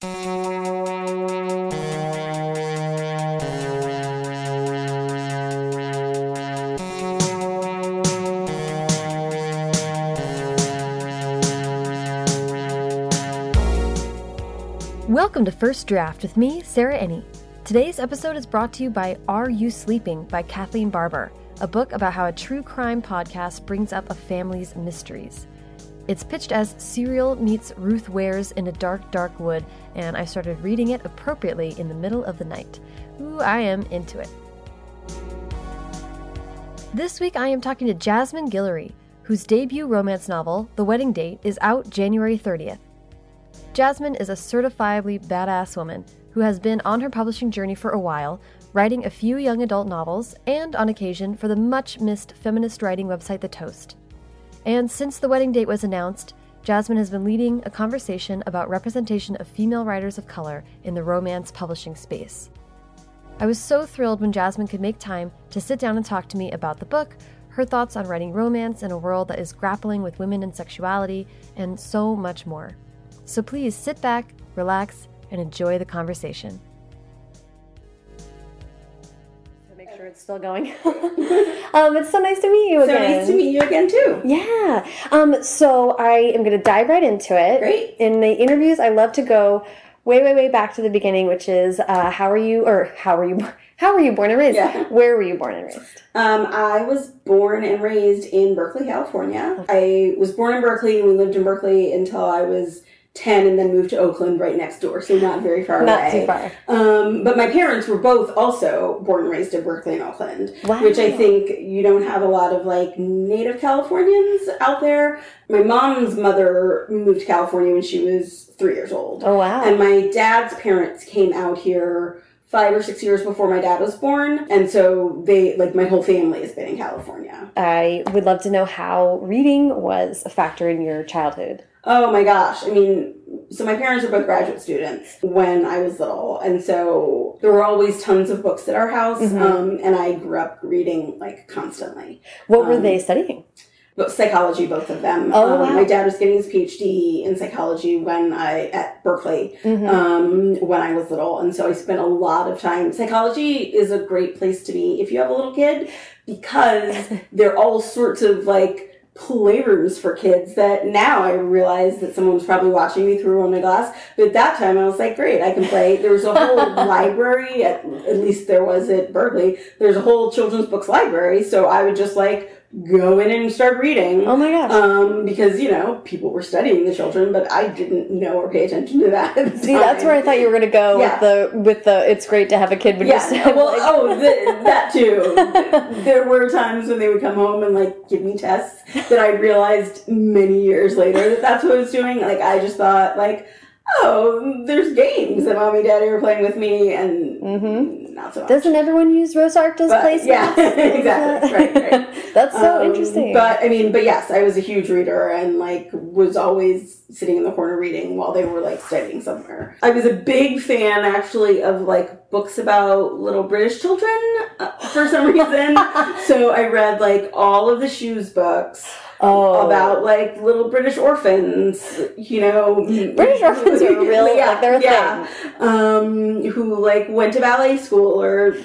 Welcome to First Draft with me, Sarah Enni. Today's episode is brought to you by Are You Sleeping by Kathleen Barber, a book about how a true crime podcast brings up a family's mysteries. It's pitched as Serial meets Ruth Ware's in a dark, dark wood, and I started reading it appropriately in the middle of the night. Ooh, I am into it. This week I am talking to Jasmine Guillory, whose debut romance novel, The Wedding Date, is out January 30th. Jasmine is a certifiably badass woman who has been on her publishing journey for a while, writing a few young adult novels and, on occasion, for the much missed feminist writing website The Toast. And since the wedding date was announced, Jasmine has been leading a conversation about representation of female writers of color in the romance publishing space. I was so thrilled when Jasmine could make time to sit down and talk to me about the book, her thoughts on writing romance in a world that is grappling with women and sexuality, and so much more. So please sit back, relax, and enjoy the conversation. It's still going. um, it's so nice to meet you So again. So nice to meet you again too. Yeah. Um, so I am going to dive right into it. Great. In the interviews, I love to go way, way, way back to the beginning, which is uh, how are you, or how were you, how were you born and raised? Yeah. Where were you born and raised? Um, I was born and raised in Berkeley, California. I was born in Berkeley. We lived in Berkeley until I was 10 and then moved to Oakland right next door, so not very far Not away. too far. Um, but my parents were both also born and raised in Berkeley and Oakland, Wow. which I think you don't have a lot of like native Californians out there. My mom's mother moved to California when she was three years old. Oh, wow. And my dad's parents came out here five or six years before my dad was born. And so they, like, my whole family has been in California. I would love to know how reading was a factor in your childhood. Oh my gosh. I mean, so my parents are both graduate students when I was little. And so there were always tons of books at our house. Mhm. Um, and I grew up reading, like, constantly. What were Um, they studying? Psychology, both of them. Oh, um, wow. My dad was getting his PhD in psychology when I, at Berkeley. Mhm. um, when I was little. And so I spent a lot of time. Psychology is a great place to be if you have a little kid because there are all sorts of like playrooms for kids that now I realize that someone was probably watching me through of my glass. But at that time I was like, great, I can play. There was a whole library, at, at least there was at Berkeley. There's a whole children's books library. So I would just like go in and start reading. oh my gosh. Um, because you know people were studying the children, but I didn't know or pay attention to that. At the See, that's where I thought you were going to go Yeah. with the with the. It's great to have a kid when you're Yeah. Well, like- oh, th- that too. there were times when they would come home and like give me tests that I realized many years later that that's what I was doing. Like I just thought like, oh, there's games that mommy and daddy were playing with me, and Mhm. not so much. Doesn't everyone use Rorschach as But, yeah, exactly. Right, right. That's so Um, interesting. But I mean, but yes, I was a huge reader and like was always sitting in the corner reading while they were like studying somewhere. I was a big fan actually of like books about little British children uh, for some reason. so I read like all of the shoes books oh, about like little British orphans, you know. British orphans are real, like, they're yeah. Um, who like went to ballet school or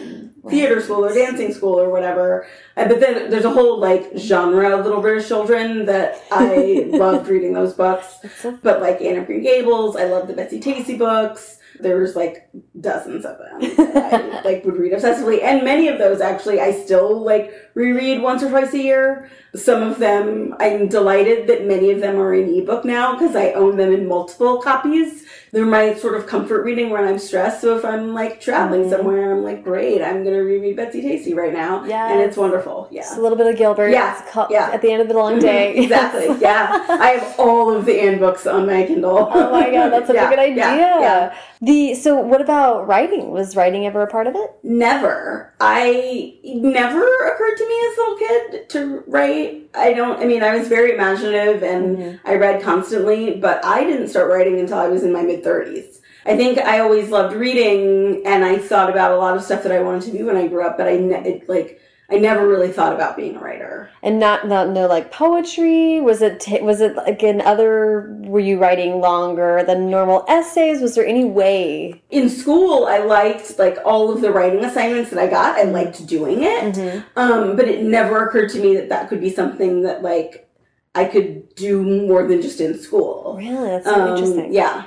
theater school or dancing school or whatever. But then there's a whole like genre of little British children that I loved reading those books. But like Anne of Green Gables, I love the Betsy Tacy books. There's like dozens of them that I like would read obsessively, and many of those actually I still like reread once or twice a year. Some of them I'm delighted that many of them are in ebook now because I own them in multiple copies. They're my sort of comfort reading when I'm stressed. So if I'm like traveling Mhm. somewhere, I'm like, great, I'm gonna reread Betsy Tacy right now, Yeah, and it's wonderful. Yeah. A little bit of Gilbert. Yeah, called- yeah. At the end of the long day. exactly. Yeah. I have all of the Anne books on my Kindle. Oh my god, that's such Yeah, a good idea. yeah, yeah. The so what about writing? Was writing ever a part of it? Never. I never occurred to me as a little kid to write. I don't. I mean, I was very imaginative and Mhm. I read constantly, but I didn't start writing until I was in my mid thirties. I think I always loved reading, and I thought about a lot of stuff that I wanted to be when I grew up, but I ne- it, like. I never really thought about being a writer. And not, not no like poetry. Was it ta was it like in other? Were you writing longer than normal essays? Was there any way? In school, I liked like all of the writing assignments that I got. I liked doing it, Mm-hmm. um, but it never occurred to me that that could be something that like I could do more than just in school. Really, that's so Um, interesting. Yeah.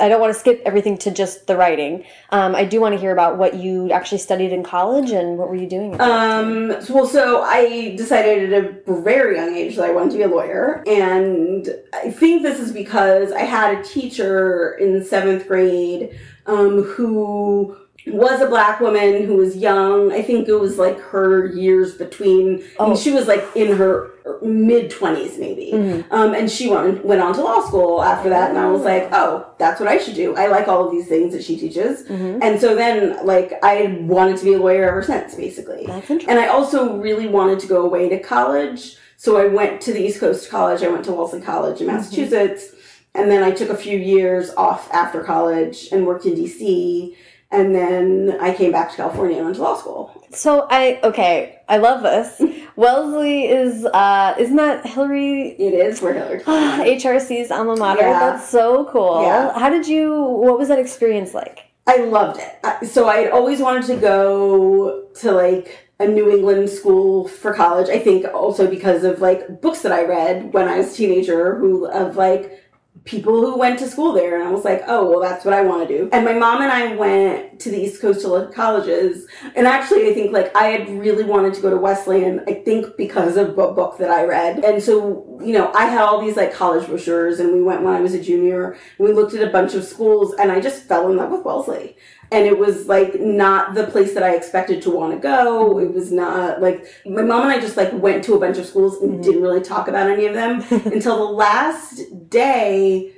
I don't want to skip everything to just the writing. Um, I do want to hear about what you actually studied in college and what were you doing. Um, so- well, so I decided at a very young age that I wanted to be a lawyer. And I think this is because I had a teacher in seventh grade um, who was a black woman who was young. I think it was like her years between, I mean, Oh. she was like in her mid 20s maybe. Mhm. Um, and she went, went on to law school after that. And I was like, oh, that's what I should do. I like all of these things that she teaches. Mhm. And so then, like, I wanted to be a lawyer ever since, basically. That's interesting. And I also really wanted to go away to college. So I went to the East Coast College. I went to Wellesley College in Mm-hmm. Massachusetts. And then I took a few years off after college and worked in DC. And then I came back to California and went to law school. So I okay, I love this. Wellesley is uh isn't that Hillary It is where Hillary HRC's alma mater? Yeah. That's so cool. Yeah. How did you what was that experience like? I loved it. So I had always wanted to go to like a New England school for college. I think also because of like books that I read when I was a teenager who of like people who went to school there and I was like, "Oh, well that's what I want to do." And my mom and I went to the East Coast to look colleges. And actually, I think like I had really wanted to go to Wesleyan, I think because of a book that I read. And so, you know, I had all these like college brochures and we went when I was a junior. And we looked at a bunch of schools and I just fell in love with Wellesley and it was like not the place that I expected to want to go. It was not like my mom and I just like went to a bunch of schools and didn't really talk about any of them until the last day.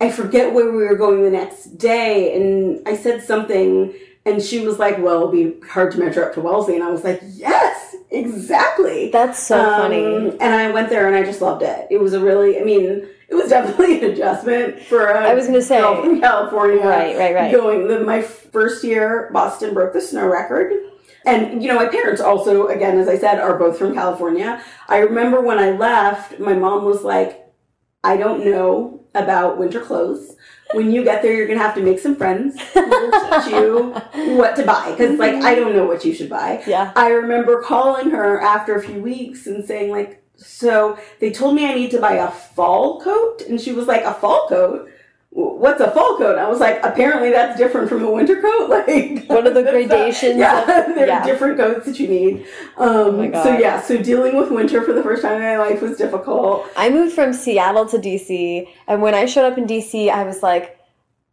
I forget where we were going the next day, and I said something, and she was like, "Well, it'll be hard to measure up to Wellesley," and I was like, "Yes, exactly." That's so Um, funny. And I went there and I just loved it. It was a really, I mean, it was definitely an adjustment for a I was gonna say. girl from California. Right, right, right. Going the, my first year, Boston broke the snow record. And, you know, my parents also, again, as I said, are both from California. I remember when I left, my mom was like, I don't know about winter clothes. When you get there, you're going to have to make some friends who will teach you what to buy. Because, like, mm-hmm. I don't know what you should buy. Yeah. I remember calling her after a few weeks and saying, like, so they told me I need to buy a fall coat. And she was like, a fall coat? What's a fall coat? I was like, apparently that's different from a winter coat. Like, What are the gradations Yeah, of- there yeah. are different coats that you need. Um, God. So yeah, so dealing with winter for the first time in my life was difficult. I moved from Seattle to DC, and when I showed up in DC, I was like,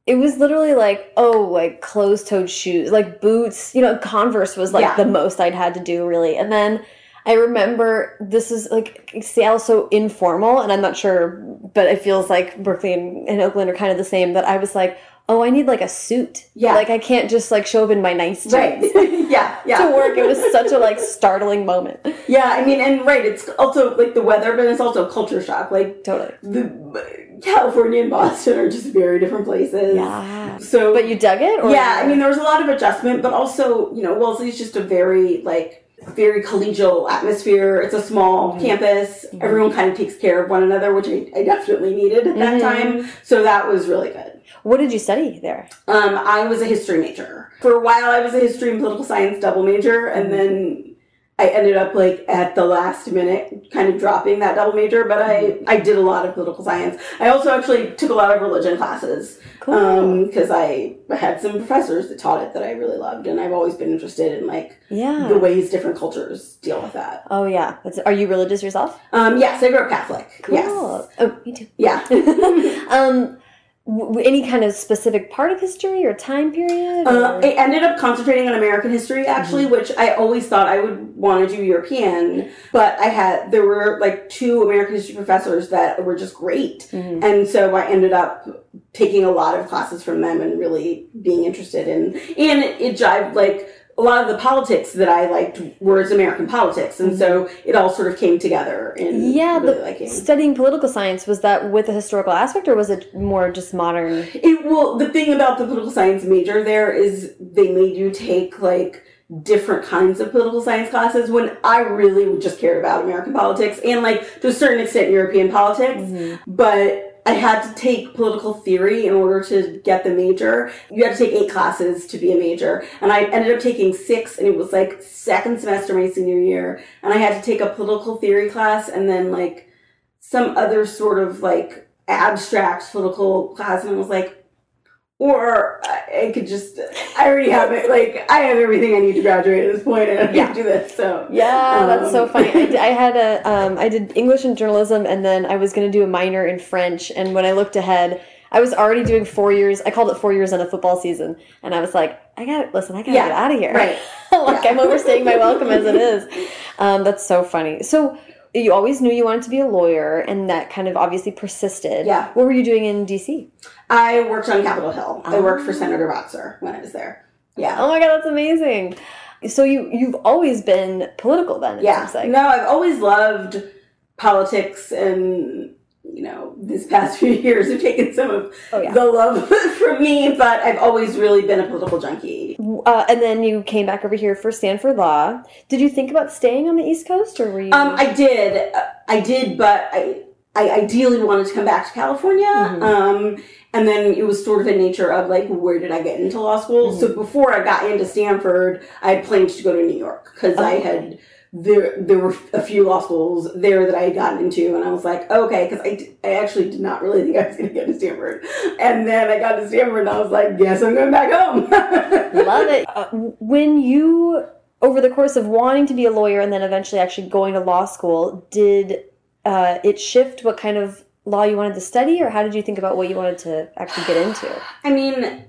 it was literally like, oh, like closed toed shoes, like boots. You know, Converse was like Yeah. the most I'd had to do, really. And then I remember this is like Seattle's so informal, and I'm not sure, but it feels like Berkeley and, and Oakland are kind of the same. That I was like, oh, I need like a suit. Yeah. Like I can't just like show up in my nice jeans. Right. yeah. Yeah. To work, it was such a like startling moment. Yeah. I mean, and right, it's also like the weather, but it's also a culture shock. Like Totally. the California and Boston are just very different places. Yeah. So, But you dug it? Or yeah, I mean, there was a lot of adjustment, but also, you know, Wellesley's just a very like very collegial atmosphere. It's a small Mhm. campus. Everyone kind of takes care of one another, which I, I definitely needed at that Mhm. time. So that was really good. What did you study there? Um, I was a history major. For a while, I was a history and political science double major, Mm-hmm. and then I ended up like at the last minute kind of dropping that double major. But I Mm-hmm. I did a lot of political science. I also actually took a lot of religion classes Cool. because I had some professors that taught it that I really loved, and I've always been interested in like yeah. the ways different cultures deal with that. Oh yeah. That's, are you religious yourself? Um, yes, I grew up Catholic. Yes, Oh, me too. yeah. um, any kind of specific part of history or time period? Uh, or- I ended up concentrating on American history actually, Mm-hmm. which I always thought I would want to do European, but I had there were like two American history professors that were just great, Mhm. and so I ended up taking a lot of classes from them and really being interested in, and it, it jived like. A lot of the politics that I liked was American politics, and so it all sort of came together in. Yeah, really studying political science was that with a historical aspect, or was it more just modern? It well, the thing about the political science major there is they made you take like different kinds of political science classes when I really just cared about American politics and like to a certain extent European politics. Mm-hmm. But I had to take political theory in order to get the major. You had to take eight classes to be a major. And I ended up taking six and it was like second semester my senior year. And I had to take a political theory class and then like some other sort of like abstract political class. And I was like, or I could just, I already have it. Like, I have everything I need to graduate at this point, and I Yeah. can do this. So, Yeah, that's so Um, funny. I had a, um, I did English and journalism, and then I was going to do a minor in French. And when I looked ahead, I was already doing four years. I called it four years on a football season, and I was like, I got listen. I got to Yeah, get out of here. right. like Yeah. I'm overstaying my welcome as it is. Um, that's so funny. So you always knew you wanted to be a lawyer, and that kind of obviously persisted. Yeah. What were you doing in DC? I worked on Capitol Hill. I worked for Ah. Senator Boxer when I was there. Yeah. Oh my god, that's amazing. So you you've always been political then. It yeah. seems like. No, I've always loved politics and, you know, this past few years have taken some of Oh yeah. the love from me, but I've always really been a political junkie. Uh, and then you came back over here for Stanford Law. Did you think about staying on the East Coast, or were you? Um, I did, uh, I did, but I, I ideally wanted to come back to California. Mhm. Um, and then it was sort of a nature of like, where did I get into law school? Mm-hmm. So before I got into Stanford, I had planned to go to New York because I Oh. had there there were a few law schools there that I had gotten into, and I was like, okay, because I, d- I actually did not really think I was going to get to Stanford, and then I got to Stanford, and I was like, yes, I'm going back home. Love it. Uh, when you, over the course of wanting to be a lawyer and then eventually actually going to law school, did uh, it shift what kind of law you wanted to study, or how did you think about what you wanted to actually get into? I mean,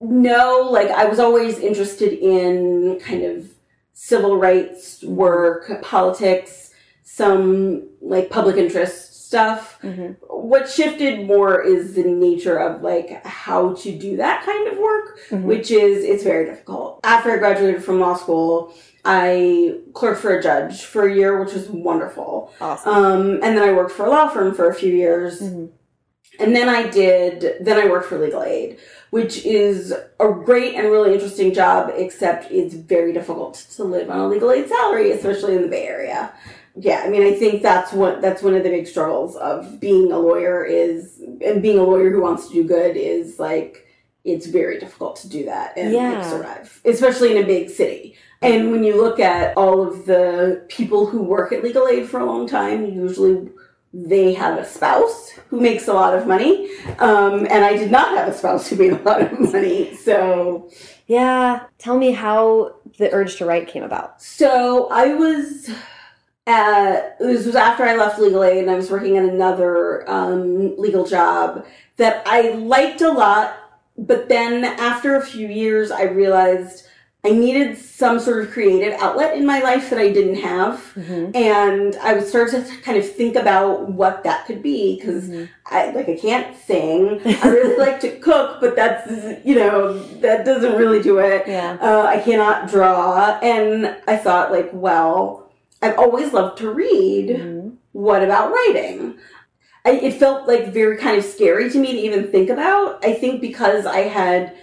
no, like I was always interested in kind of civil rights work, politics, some like public interest stuff. Mm-hmm. What shifted more is the nature of like how to do that kind of work, Mhm. which is it's very difficult. After I graduated from law school, I clerked for a judge for a year, which was wonderful. Awesome. Um, and then I worked for a law firm for a few years. Mhm. And then I did, then I worked for legal aid, which is a great and really interesting job, except it's very difficult to live on a legal aid salary, especially in the Bay Area. Yeah, I mean, I think that's what, that's one of the big struggles of being a lawyer is, and being a lawyer who wants to do good is like, it's very difficult to do that and Yeah. like, survive, especially in a big city. And when you look at all of the people who work at legal aid for a long time, usually they have a spouse who makes a lot of money. Um, and I did not have a spouse who made a lot of money. So, Yeah. Tell me how the urge to write came about. so I was at, this was after I left legal aid and I was working at another um, legal job that I liked a lot. But then after a few years, I realized I needed some sort of creative outlet in my life that I didn't have. Mm-hmm. and I would start to kind of think about what that could be because I like I can't sing. I really like to cook, but that's you know that doesn't really do it. Yeah. Uh, I cannot draw, and I thought like, well, I've always loved to read. Mhm. What about writing? I, it felt like very kind of scary to me to even think about. I think because I had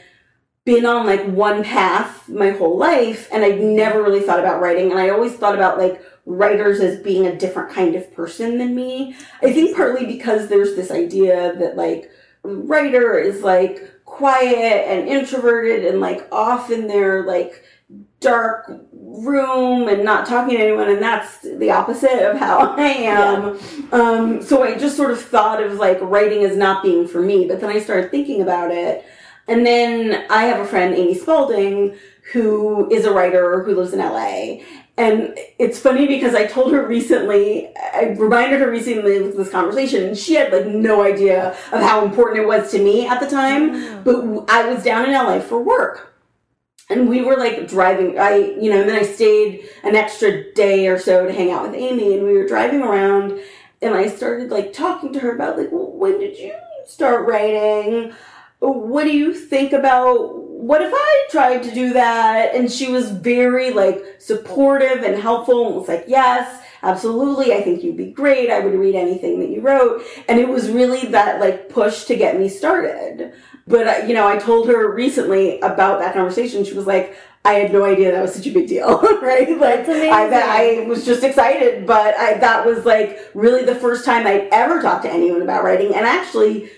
been on like one path my whole life and I'd never really thought about writing and I always thought about like writers as being a different kind of person than me. I think partly because there's this idea that like writer is like quiet and introverted and like off in their like dark room and not talking to anyone and that's the opposite of how I am. Um, so I just sort of thought of like writing as not being for me, but then I started thinking about it. And then I have a friend, Amy Spalding, who is a writer who lives in LA. And it's funny because I told her recently, I reminded her recently of this conversation, and she had like no idea of how important it was to me at the time. But I was down in LA for work. And we were like driving, I, you know, and then I stayed an extra day or so to hang out with Amy, and we were driving around, and I started like talking to her about like, well, when did you start writing? What do you think about what if I tried to do that? And she was very like supportive and helpful and was like, yes, absolutely. I think you'd be great. I would read anything that you wrote. And it was really that like push to get me started. But, uh, you know, I told her recently about that conversation. She was like, I had no idea that was such a big deal, right? Like, That's amazing. I, I was just excited, but I, that was like really the first time I'd ever talked to anyone about writing. And actually,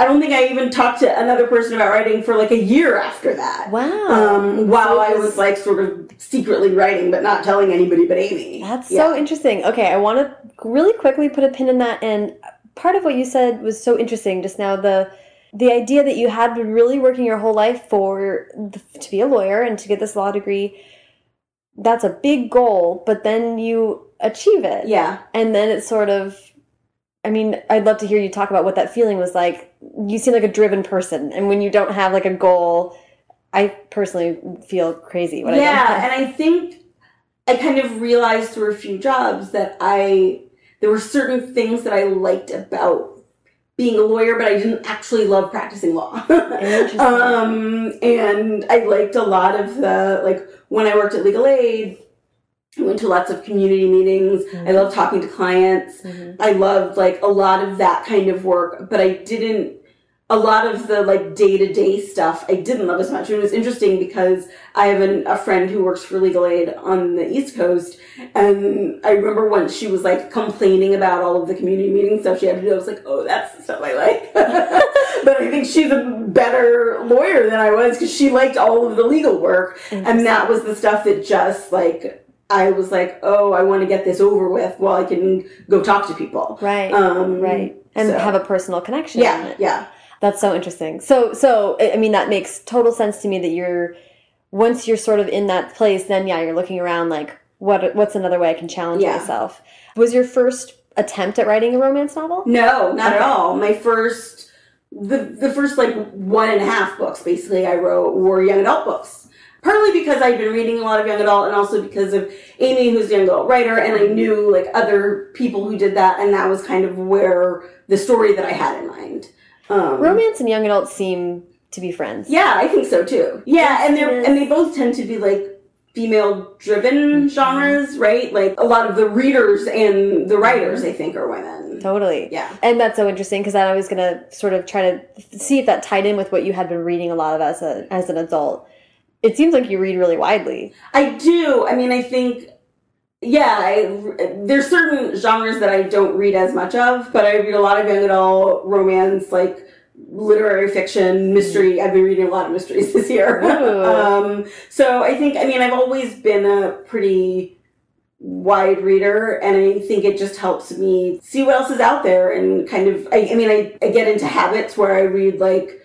I don't think I even talked to another person about writing for like a year after that. Wow. Um, while it I was like sort of secretly writing, but not telling anybody but Amy. That's Yeah. so interesting. Okay, I want to really quickly put a pin in that. And part of what you said was so interesting just now. The the idea that you had been really working your whole life for the, to be a lawyer and to get this law degree. That's a big goal, but then you achieve it. Yeah. and then it's sort of i mean i'd love to hear you talk about what that feeling was like you seem like a driven person and when you don't have like a goal i personally feel crazy when i don't yeah, and I think I kind of realized through a few jobs that I there were certain things that I liked about being a lawyer, but I didn't actually love practicing law. Interesting. um, and I liked a lot of the like when I worked at legal aid. I went to lots of community meetings. I loved talking to clients. Mhm. I loved like a lot of that kind of work, but I didn't a lot of the like day to day stuff I didn't love as much. And it was interesting because I have an, a friend who works for legal aid on the East Coast, and I remember once she was like complaining about all of the community meeting stuff she had to do. I was like, oh, that's the stuff I like. but I think she's a better lawyer than I was because she liked all of the legal work, and that was the stuff that just like. I was like, oh, I want to get this over with while I can go talk to people. right Um, right and so- have a personal connection Yeah, yeah. that's so interesting so so i mean that makes total sense to me that you're once you're sort of in that place then yeah you're looking around like what what's another way i can challenge Yeah. myself was your first attempt at writing a romance novel No, not at all. My first, the the first like one and a half books basically I wrote were young adult books. Partly because I'd been reading a lot of young adult, and also because of Amy, who's a young adult writer, and I knew like other people who did that, and that was kind of where the story that I had in mind. Um, romance and young adult seem to be friends Yeah, I think so too. Yeah, and they're and they both tend to be like female driven Mm-hmm. genres, right? Like a lot of the readers and the writers, I think, are women. Totally. Yeah. And that's so interesting because I was going to sort of try to see if that tied in with what you had been reading a lot of as a as an adult. It seems like you read really widely. I do. I mean, I think, yeah, I, there's certain genres that I don't read as much of, but I read a lot of young adult romance, like literary fiction, mystery. I've been reading a lot of mysteries this year. Um, so I think, I mean, I've always been a pretty wide reader and i think it just helps me see what else is out there and kind of i, I mean I, I get into habits where i read like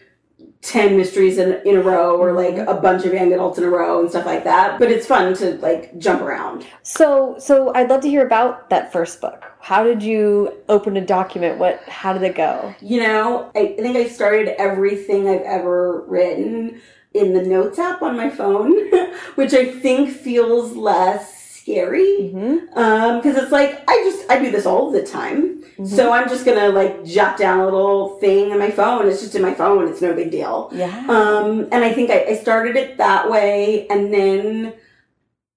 10 mysteries in, in a row or like mm-hmm. a bunch of young adults in a row and stuff like that but it's fun to like jump around So so I'd love to hear about that first book. How did you open a document? What how did it go? you know I, I think i started everything i've ever written in the notes app on my phone which i think feels less scary Mm-hmm. um because it's like i just i do this all the time. So i'm just gonna like jot down a little thing in my phone. It's just in my phone. It's no big deal. Yeah. um and i think I, I started it that way and then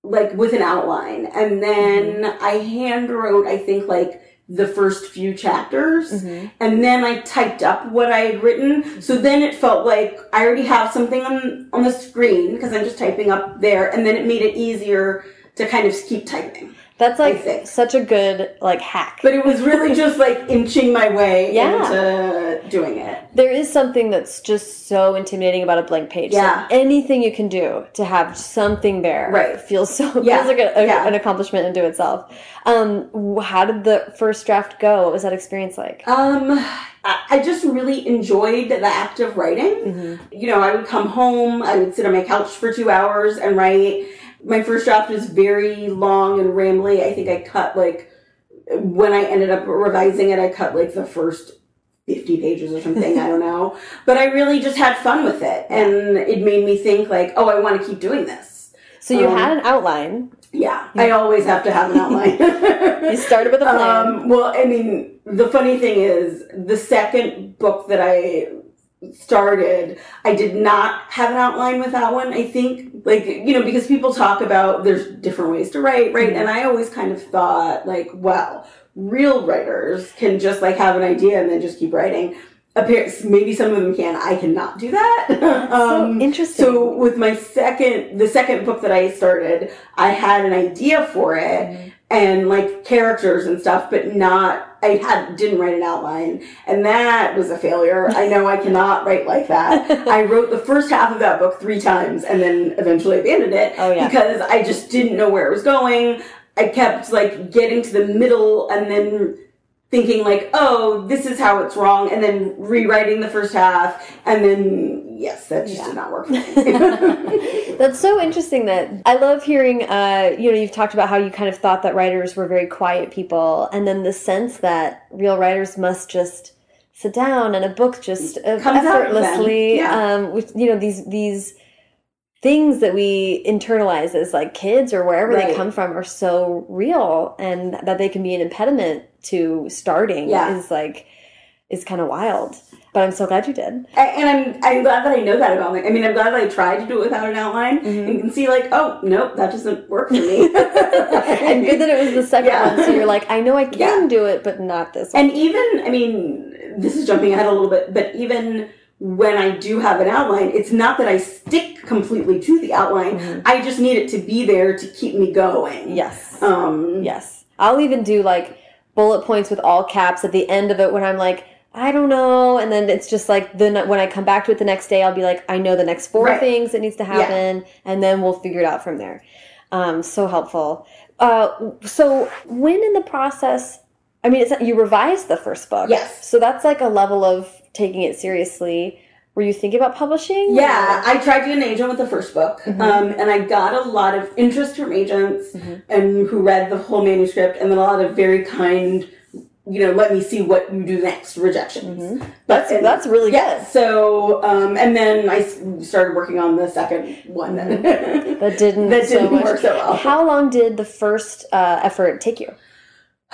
like with an outline. And then i hand wrote i think like the first few chapters. Mhm. and then I typed up what I had written. So then it felt like I already have something on on the screen because I'm just typing up there, and then it made it easier to kind of keep typing. That's like such a good like hack. But it was really just like inching my way Yeah. into doing it. There is something that's just so intimidating about a blank page. So Yeah. anything you can do to have something there Right. feels so Yeah. feels like a, a- Yeah. an accomplishment into itself. Um, how did the first draft go? What was that experience like? Um, I, just really enjoyed the act of writing. Mhm. you know, I would come home, I would sit on my couch for two hours and write. My first draft was very long and rambly. I think I cut like, when I ended up revising it, I cut like the first 50 pages or something. I don't know. But I really just had fun with it. And it made me think, like, oh, I want to keep doing this. So you Um, had an outline. Yeah, I always have to have an outline. You started with a plan. Um, well, I mean, the funny thing is, the second book that I started, I did not have an outline with that one. I think, like, you know, because people talk about there's different ways to write, right? Mhm. And I always kind of thought, like, well, real writers can just like have an idea and then just keep writing. appears maybe some of them can. I cannot do that. so interesting. So with my second, the second book that I started, I had an idea for it and like characters and stuff, but not. I had didn't write an outline, and that was a failure. I know I cannot write like that. I wrote the first half of that book three times, and then eventually abandoned it Oh, yeah. because I just didn't know where it was going. I kept like getting to the middle and then thinking like, oh, this is how it's wrong, and then rewriting the first half, and then yes, that just Yeah. did not work for me. That's so interesting that I love hearing uh you know you've talked about how you kind of thought that writers were very quiet people and then the sense that real writers must just sit down and a book just Comes out of them. effortlessly Yeah. um with you know these these things that we internalize as like kids or wherever they come from are so real and that they can be an impediment to starting Yeah. is like is kind of wild but I'm so glad you did and I'm I'm glad that I know that about me. I mean, I'm glad that I tried to do it without an outline Mhm. and can see like, oh nope, that doesn't work for me. and good that it was the second Yeah. one so you're like I know I can Yeah. do it but not this one And even, I mean, this is jumping ahead a little bit, but even when I do have an outline, it's not that I stick completely to the outline. Mhm. I just need it to be there to keep me going. yes Um, Yes. I'll even do like bullet points with all caps at the end of it when I'm like, I don't know. And then it's just like then when I come back to it the next day, I'll be like, I know the next four Right. things that needs to happen, and then we'll figure it out from there. Um, so helpful. Uh, so when in the process, I mean, it's you revised the first book. Yes. So that's like a level of taking it seriously. Were you thinking about publishing? Yeah, I tried to get an agent with the first book, Mhm. um, and I got a lot of interest from agents Mhm. and who read the whole manuscript, and then a lot of very kind, you know, let me see what you do next rejections. Mhm. But That's that's really yeah. So, um, and then I started working on the second one. That, good. That didn't that didn't much. work so well. How long did the first uh, effort take you?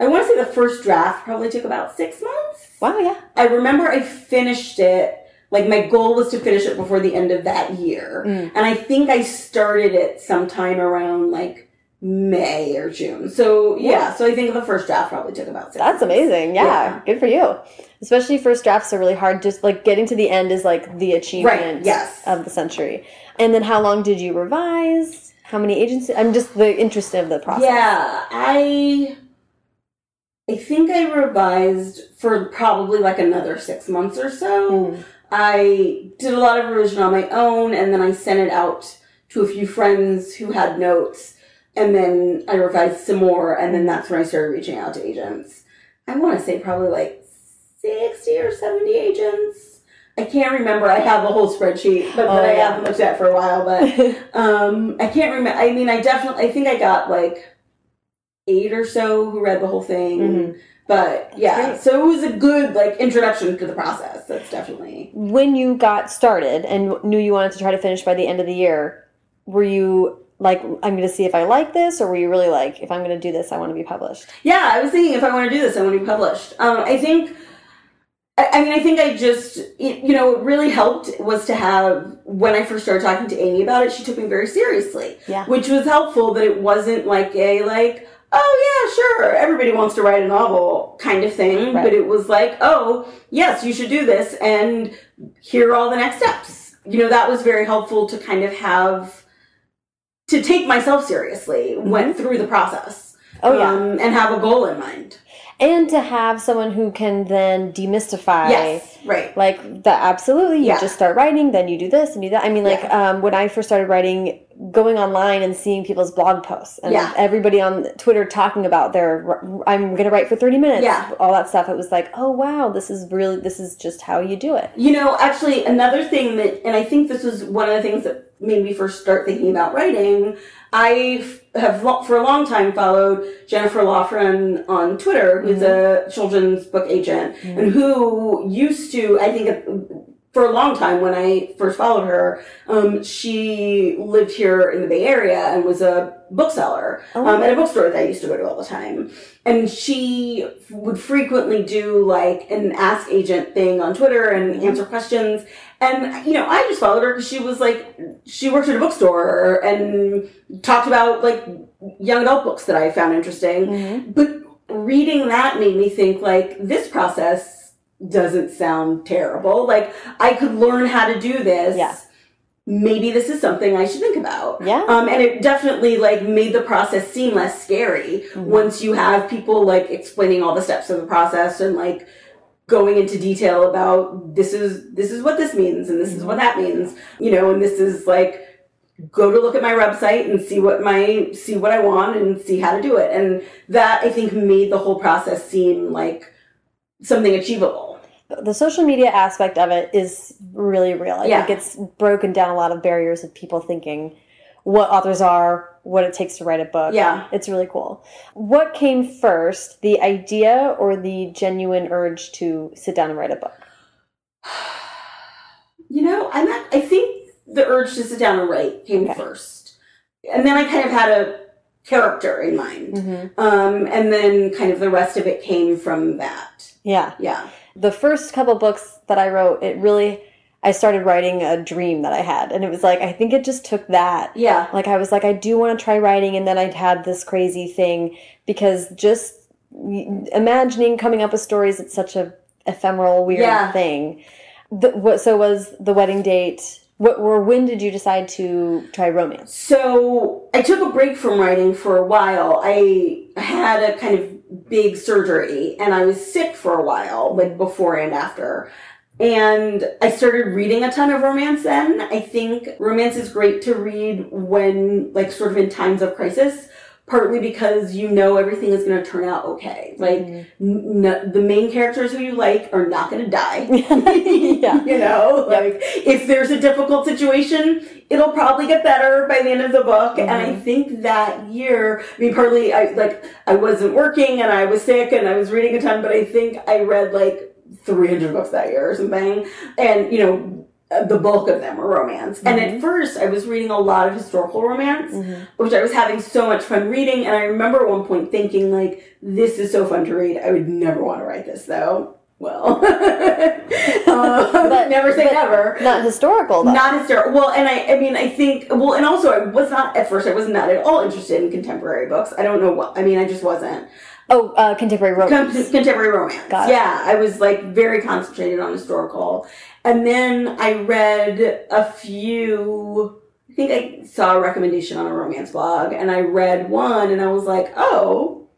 I want to say the first draft probably took about six months. Wow, yeah. I remember I finished it. Like my goal was to finish it before the end of that year, Mm. and I think I started it sometime around like May or June. So yeah, Yeah. so I think the first draft probably took about six. That's months. amazing. Yeah, Yeah. good for you. Especially first drafts are really hard. Just like getting to the end is like the achievement Right, yes. of the century. And then how long did you revise? How many agents? I'm just the interest of the process. Yeah, I I think I revised for probably like another six months or so. Mm. I did a lot of revision on my own, and then I sent it out to a few friends who had notes, and then I revised some more, and then that's when I started reaching out to agents. I want to say probably like sixty or seventy agents. I can't remember. I have a whole spreadsheet, but Oh, that I yeah. haven't looked at for a while. But um, I can't remember. I mean, I definitely. I think I got like eight or so who read the whole thing. Mhm. But yeah, great. so it was a good like introduction to the process. That's definitely. When you got started and knew you wanted to try to finish by the end of the year, were you like, I'm going to see if I like this, or were you really like, if I'm going to do this, I want to be published? Yeah, I was thinking if I want to do this, I want to be published. Um, I think. I I mean, I think I just, it, you know, what really helped was to have, when I first started talking to Amy about it, she took me very seriously. Yeah. Which was helpful that it wasn't like a, like, oh yeah, sure, everybody wants to write a novel kind of thing. Right. But it was like, oh, yes, you should do this, and here are all the next steps. You know, that was very helpful to kind of have, to take myself seriously, went through the process. Mm-hmm. Oh, yeah. Um, and have a goal in mind. and to have someone who can then demystify. Yes, right. like that absolutely you Yeah. just start writing then you do this and do that i mean like um, when i first started writing going online and seeing people's blog posts and Yeah. everybody on twitter talking about their i'm gonna write for 30 minutes Yeah. all that stuff it was like oh wow this is really this is just how you do it You know, actually, another thing that, and I think this was one of the things that made me first start thinking about writing. I have for a long time followed Jennifer Laughran on Twitter, who's a children's book agent, and who used to, I think, for a long time when I first followed her, um, she lived here in the Bay Area and was a bookseller Oh. um, at a bookstore that I used to go to all the time. And she would frequently do like an ask agent thing on Twitter and answer questions. And, you know, I just followed her because she was like, she worked at a bookstore and talked about like young adult books that I found interesting. Mm-hmm. But reading that made me think like this process doesn't sound terrible. Like I could learn how to do this. Yeah. Maybe this is something I should think about. Yeah. Um, and it definitely like made the process seem less scary Mhm. once you have people like explaining all the steps of the process and like going into detail about this is this is what this means and this is what that means you know and this is like go to look at my website and see what my see what I want and see how to do it and that I think made the whole process seem like something achievable the social media aspect of it is really real. I Yeah. think it's broken down a lot of barriers of people thinking what authors are, what it takes to write a book. yeah It's really cool. What came first, the idea or the genuine urge to sit down and write a book? you know I'm not, I think the urge to sit down and write came Okay. first and then I kind of had a character in mind Mm-hmm. um, and then kind of the rest of it came from that Yeah. yeah The first couple books that I wrote, it really, I started writing a dream that I had. And it was like, I think it just took that. yeah Like, I was like, I do want to try writing. And then I'd had this crazy thing because just imagining coming up with stories, it's such a ephemeral, weird Yeah. thing. The, what, so was the wedding date, what, or when did you decide to try romance? So I took a break from writing for a while. I had a kind of big surgery and I was sick for a while, like before and after. And I started reading a ton of romance then. I think romance is great to read when, like, sort of in times of crisis, partly because you know everything is going to turn out okay. Like, n- n- the main characters who you like are not going to die. Yeah. You know, like if there's a difficult situation, it'll probably get better by the end of the book. And I Mhm. think that year, I mean, partly I like I wasn't working and I was sick and I was reading a ton, but I think I read like 300 books that year or something. And you know, the bulk of them were romance. And Mhm. at first, I was reading a lot of historical romance Mhm. which I was having so much fun reading. And I remember at one point thinking, like, this is so fun to read. I would never want to write this, though. Well, uh, But- never say never. Not historical, though. Not historical. Well, and I, I mean, I think, well, and also I was not, at first, I was not at all interested in contemporary books. I don't know what, I mean, I just wasn't. oh, uh, contemporary Con- romance. contemporary romance. Got it. Yeah, I was like very concentrated on historical. And then I read a few, I think I saw a recommendation on a romance blog, and I read one, and I was like, oh,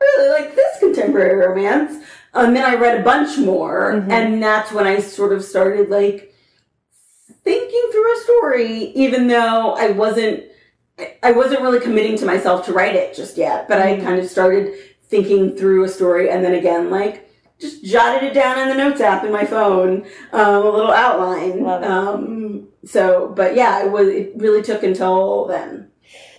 I really like this contemporary romance. And then I read a bunch more, Mhm. and that's when I sort of started like thinking through a story, even though I wasn't. I wasn't really committing to myself to write it just yet, but I Mhm. kind of started thinking through a story and then again like just jotted it down in the notes app in my phone um, a little outline Love it. um, so but yeah it was it really took until then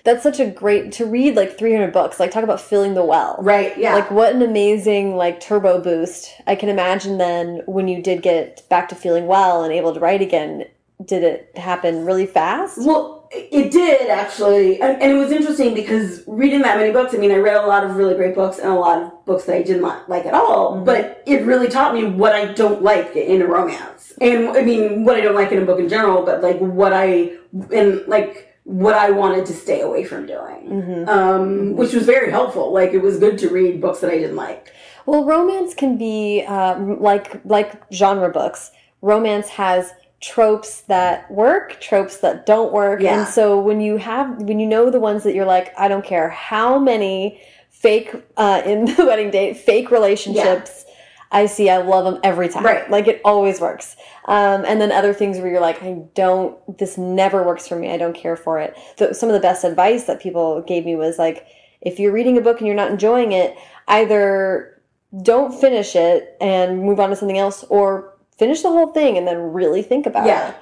That's such a great to read like 300 books. Like talk about filling the well. right yeah Like what an amazing like turbo boost. I can imagine then when you did get back to feeling well and able to write again, did it happen really fast? Well, it did actually, and, and it was interesting because reading that many books. I mean, I read a lot of really great books and a lot of books that I did not like at all. Mhm. But it really taught me what I don't like in a romance, and I mean, what I don't like in a book in general. But like what I and like what I wanted to stay away from doing, hmm um, which was very helpful. Like it was good to read books that I didn't like. Well, romance can be uh, like like genre books. Romance has tropes that work, tropes that don't work, Yeah. and so when you have when you know the ones that you're like, I don't care how many fake uh, in the wedding date fake relationships. I see, I love them every time. Right. Like it always works. Um, and then other things where you're like, I don't, this never works for me. I don't care for it. So some of the best advice that people gave me was like, if you're reading a book and you're not enjoying it, either don't finish it and move on to something else or finish the whole thing and then really think about Yeah. it.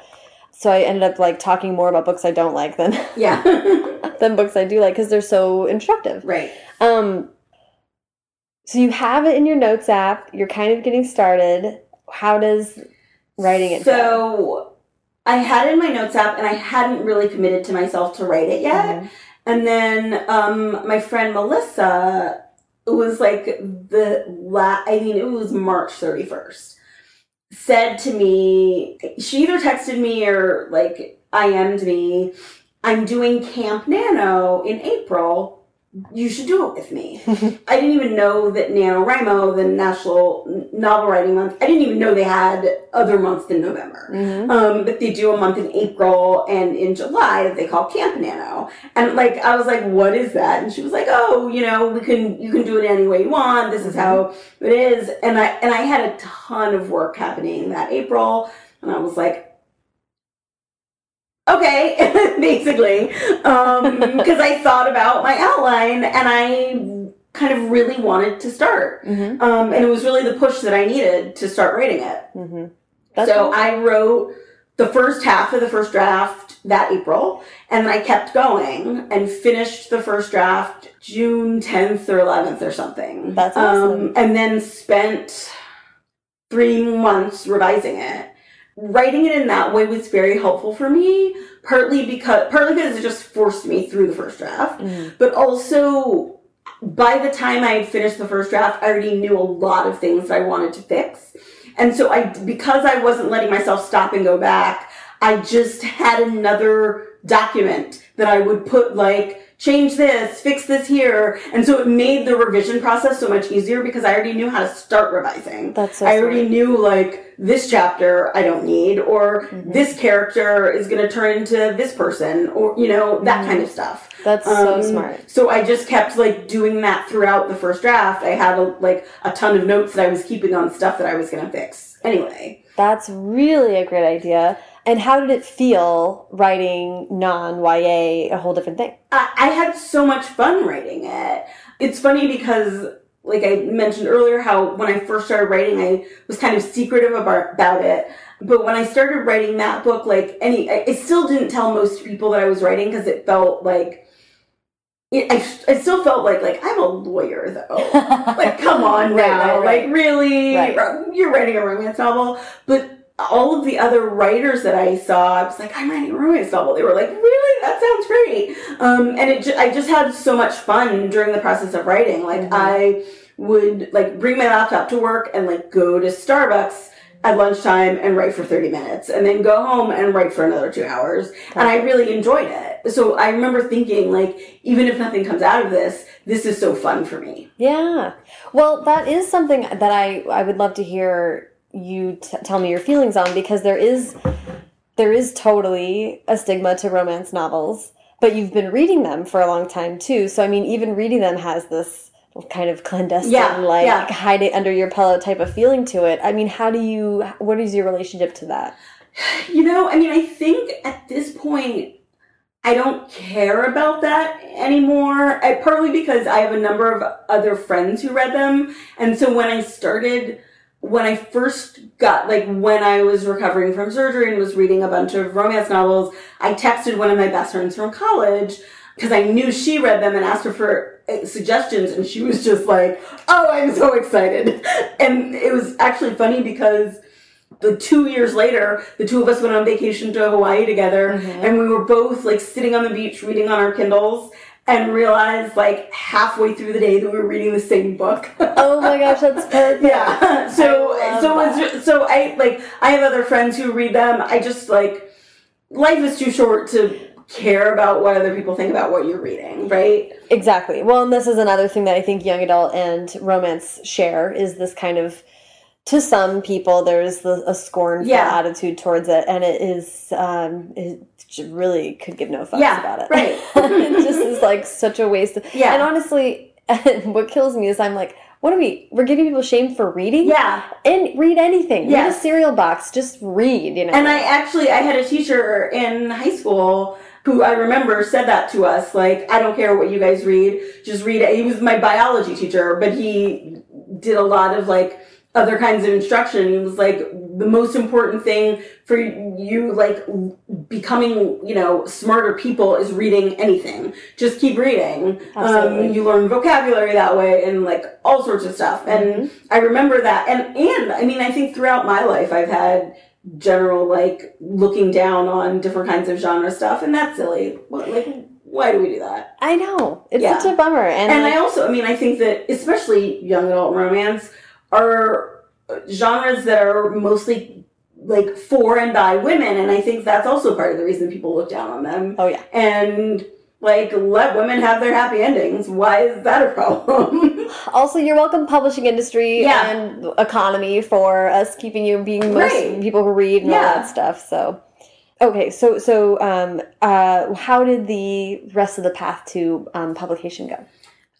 So I ended up like talking more about books I don't like than Yeah, than books I do like because they're so instructive. right. Um, so you have it in your notes app. You're kind of getting started. How does writing it go? So I had it in my notes app, and I hadn't really committed to myself to write it yet. Mhm. And then um, my friend Melissa, it was like the la- I mean, it was March 31st, said to me, she either texted me or like IM'd me, I'm doing Camp Nano in April. You should do it with me. I didn't even know that NaNoWriMo, the National Novel Writing Month, I didn't even know they had other months than November. Mhm. Um, but they do a month in April and in July that they call Camp Nano. And like I was like, what is that? And she was like, oh, you know, we can you can do it any way you want. This is how it is. And I and I had a ton of work happening that April, and I was like, okay, basically, because I thought about my outline and I kind of really wanted to start. Mhm. Um, and it was really the push that I needed to start writing it. Mhm. So cool. I wrote the first half of the first draft that April, and then I kept going and finished the first draft June 10th or 11th or something. That's awesome. Um, and then spent three months revising it. Writing it in that way was very helpful for me, partly because partly because it just forced me through the first draft, Mhm. but also by the time I had finished the first draft, I already knew a lot of things that I wanted to fix. And so I because I wasn't letting myself stop and go back, I just had another document that I would put like change this, fix this here. And so it made the revision process so much easier because I already knew how to start revising. That's so I already smart. knew like this chapter I don't need or Mm-hmm. this character is going to turn into this person or you know that Mm-hmm. kind of stuff. That's so Um, smart. So I just kept like doing that throughout the first draft. I had a, like a ton of notes that I was keeping on stuff that I was going to fix. Anyway, That's really a great idea. And how did it feel writing non YA a whole different thing? I, I had so much fun writing it. It's funny because like I mentioned earlier how when I first started writing I was kind of secretive about, about it. But when I started writing that book like any I, I still didn't tell most people that I was writing because it felt like it, I, I still felt like like I'm a lawyer though. like come on Right, now right, right. like really Right. you're writing a romance novel but all of the other writers that i saw i was like i'm writing a romance novel. They were like really? That sounds great. Um, and it ju- i just had so much fun during the process of writing. Like Mhm. i would like bring my laptop to work and like go to starbucks at lunchtime and write for 30 minutes and then go home and write for another two hours. And i really enjoyed it. So i remember thinking like even if nothing comes out of this this is so fun for me. Yeah. Well, that is something that I I would love to hear you t- tell me your feelings on because there is there is totally a stigma to romance novels, but you've been reading them for a long time too. So I mean, even reading them has this kind of clandestine, Yeah, like yeah. hide it under your pillow type of feeling to it. I mean, how do you? What is your relationship to that? You know, I mean, I think at this point, I don't care about that anymore. I, partly because I have a number of other friends who read them. And so when I started, when I first got, like, when I was recovering from surgery and was reading a bunch of romance novels, I texted one of my best friends from college because I knew she read them and asked her for uh, suggestions. And she was just like, oh, I'm so excited. And it was actually funny because the two years later, the two of us went on vacation to Hawaii together, and we were both like sitting on the beach reading on our Kindles, and realized like halfway through the day that we were reading the same book. Oh my gosh, that's perfect. yeah. So so it's that. so I like I have other friends who read them. I just like life is too short to care about what other people think about what you're reading, right? Exactly. Well, and this is another thing that I think young adult and romance share is this kind of to some people there's the, a scornful Yeah. attitude towards it and it is um it really could give no fucks Yeah, about it. right. it just is like such a waste. Of, Yeah. And honestly, what kills me is I'm like what are we? We're giving people shame for reading? Yeah. And read anything. Yes. Read a cereal box. Just read, you know. And I actually, I had a teacher in high school who I remember said that to us, like, I don't care what you guys read, just read it. He was my biology teacher, but he did a lot of like other kinds of instruction. He was like, the most important thing for you, like, becoming, you know, smarter people is reading anything. Just keep reading. Um, you learn vocabulary that way and like all sorts of stuff. And I remember that. And, and I mean, I think throughout my life, I've had general like looking down on different kinds of genre stuff, and that's silly. What, like, why do we do that? I know. It's Yeah. such a bummer. And, And like, I also, I mean, I think that especially young adult romance are genres that are mostly like for and by women, and I think that's also part of the reason people look down on them. oh yeah. And Like, let women have their happy endings. Why is that a problem? Also, you're welcome, publishing industry Yeah. and economy for us keeping you being most Right. people who read and all that stuff. So, okay, so so um, uh, how did the rest of the path to um, publication go?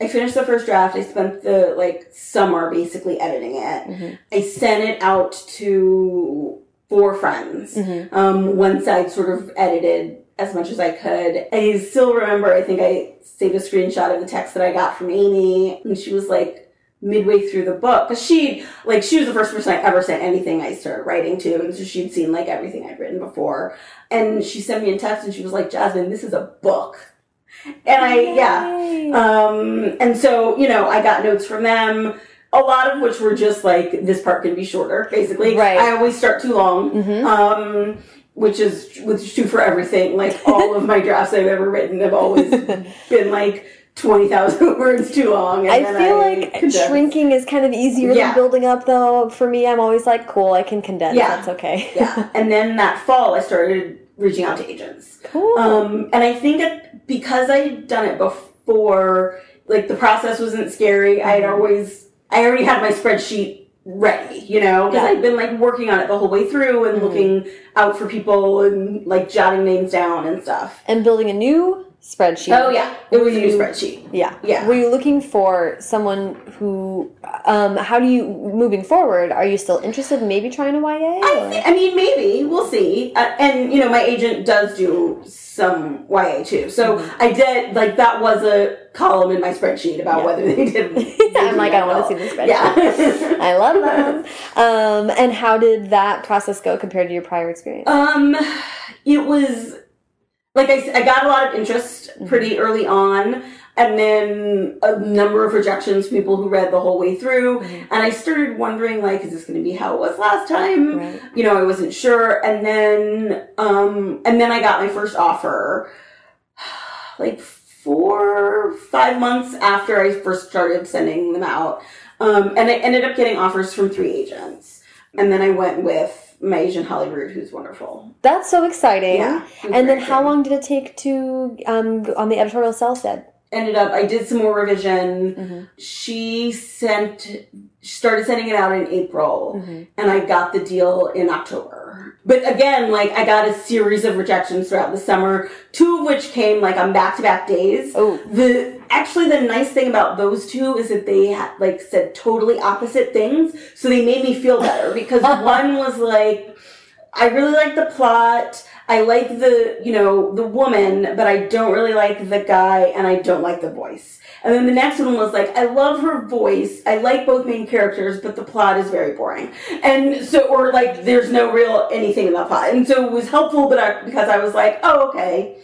I finished the first draft. I spent the like summer basically editing it. Mhm. I sent it out to four friends. Mhm. Um, once I sort of edited as much as I could. I still remember. I think I saved a screenshot of the text that I got from Amy, and she was like midway through the book because she like she was the first person I ever sent anything I started writing to, and so she'd seen like everything I'd written before, and she sent me a text and she was like, "Jasmine, this is a book." And I, yeah, um, and so, you know, I got notes from them, a lot of which were just like, this part can be shorter, basically. Right. I always start too long, Mhm. um, which is which is true for everything. Like, all of my drafts I've ever written have always been like 20,000 words too long. And I feel like condense. shrinking is kind of easier Yeah. than building up, though. For me, I'm always like, cool, I can condense. Yeah. That's okay. yeah. And then that fall, I started reaching out to agents. cool. Um, and I think it, because I had done it before, like the process wasn't scary. I had Mhm. always, I already had my spreadsheet ready, you know, because Yeah. I'd been like working on it the whole way through and Mhm. looking out for people and like jotting names down and stuff. and building a new spreadsheet. Oh yeah, it was a new spreadsheet. Yeah. Yeah. Were you looking for someone who, um, how do you, moving forward, are you still interested in maybe trying a YA? I, I mean, maybe we'll see. Uh, and you know, my agent does do some YA too, so Mhm. I did like that was a column in my spreadsheet about Yeah. whether they did. I'm like, I want to see this spreadsheet. Yeah. I love them. Um, and how did that process go compared to your prior experience? Um, it was like I got a lot of interest Mm-hmm. pretty early on, and then a number of rejections, people who read the whole way through, Mhm. and I started wondering like, is this going to be how it was last time? Right. You know, I wasn't sure, and then um, and then I got my first offer, like four five months after I first started sending them out, um, and I ended up getting offers from three agents, and then I went with my agent Holly Root, who's wonderful. That's so exciting. Yeah. And then how long did it take to um, on the editorial sell said? Ended up, I did some more revision. Mm-hmm. She sent, started sending it out in April, Mm-hmm. and I got the deal in October. But again, like I got a series of rejections throughout the summer, two of which came like on back to back days. Oh, The actually the nice thing about those two is that they had like said totally opposite things, so they made me feel better because one was like, I really like the plot. I like the you know the woman, but I don't really like the guy, and I don't like the voice. And then the next one was like, I love her voice. I like both main characters, but the plot is very boring. And so, or like, there's no real anything in the plot. And so it was helpful, but I, because I was like, oh, okay,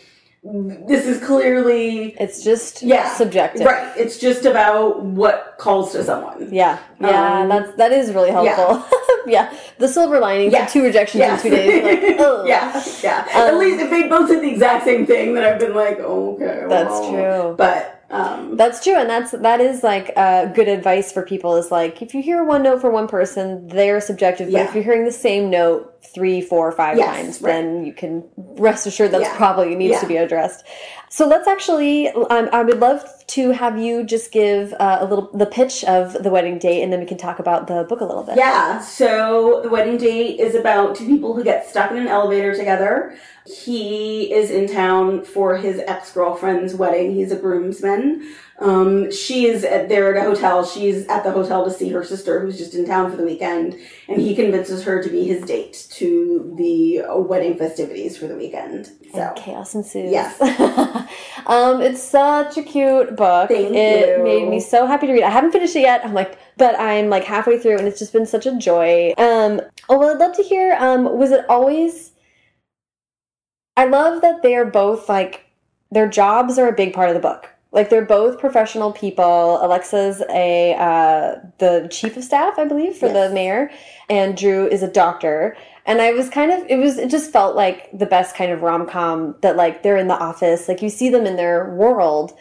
this is clearly it's just Yeah. subjective. right. It's just about what calls to someone. Yeah, yeah, Um, that's that is really helpful. Yeah, the silver lining for two rejections Yes. in two days. Like, oh, yeah, yeah. Um, At least if they both said the exact same thing, then I've been like, oh, okay. That's well. true. But um, That's true, and that's that is like uh, good advice for people. Is like if you hear one note for one person, they're subjective. But Yeah. if you're hearing the same note three, four, five Yes, times, right. then you can rest assured that's Yeah. probably needs Yeah. to be addressed. So let's actually, um, I would love to have you just give uh, a little the pitch of the wedding date, and then we can talk about the book a little bit. Yeah, so the wedding date is about two people who get stuck in an elevator together. He is in town for his ex girlfriend's wedding. He's a groomsman. Um, she is at, there at a hotel. She's at the hotel to see her sister, who's just in town for the weekend, and he convinces her to be his date to the wedding festivities for the weekend. So And chaos ensues. Yes. um, it's such a cute book. Thank it you. made me so happy to read. I haven't finished it yet. I'm like, but I'm like halfway through, and it's just been such a joy. Um, oh well, I'd love to hear. Um, was it always? I love that they're both like their jobs are a big part of the book. Like they're both professional people. Alexa's a uh, the chief of staff, I believe, for Yes. the mayor, and Drew is a doctor. And I was kind of it was it just felt like the best kind of rom com that like they're in the office, like you see them in their world.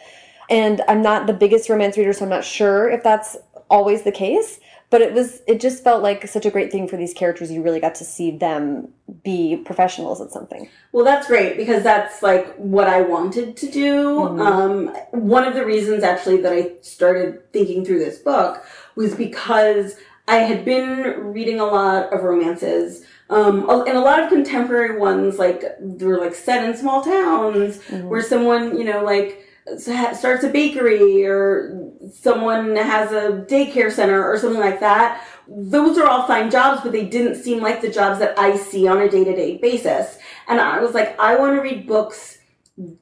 And I'm not the biggest romance reader, so I'm not sure if that's always the case. But it was it just felt like such a great thing for these characters. You really got to see them be professionals at something. Well, that's great because that's like what I wanted to do. Mhm. Um, one of the reasons actually that I started thinking through this book was because I had been reading a lot of romances. Um, and a lot of contemporary ones, like they're like set in small towns Mhm. where someone, you know, like starts a bakery or someone has a daycare center or something like that. Those are all fine jobs, but they didn't seem like the jobs that I see on a day to day basis. And I was like, I want to read books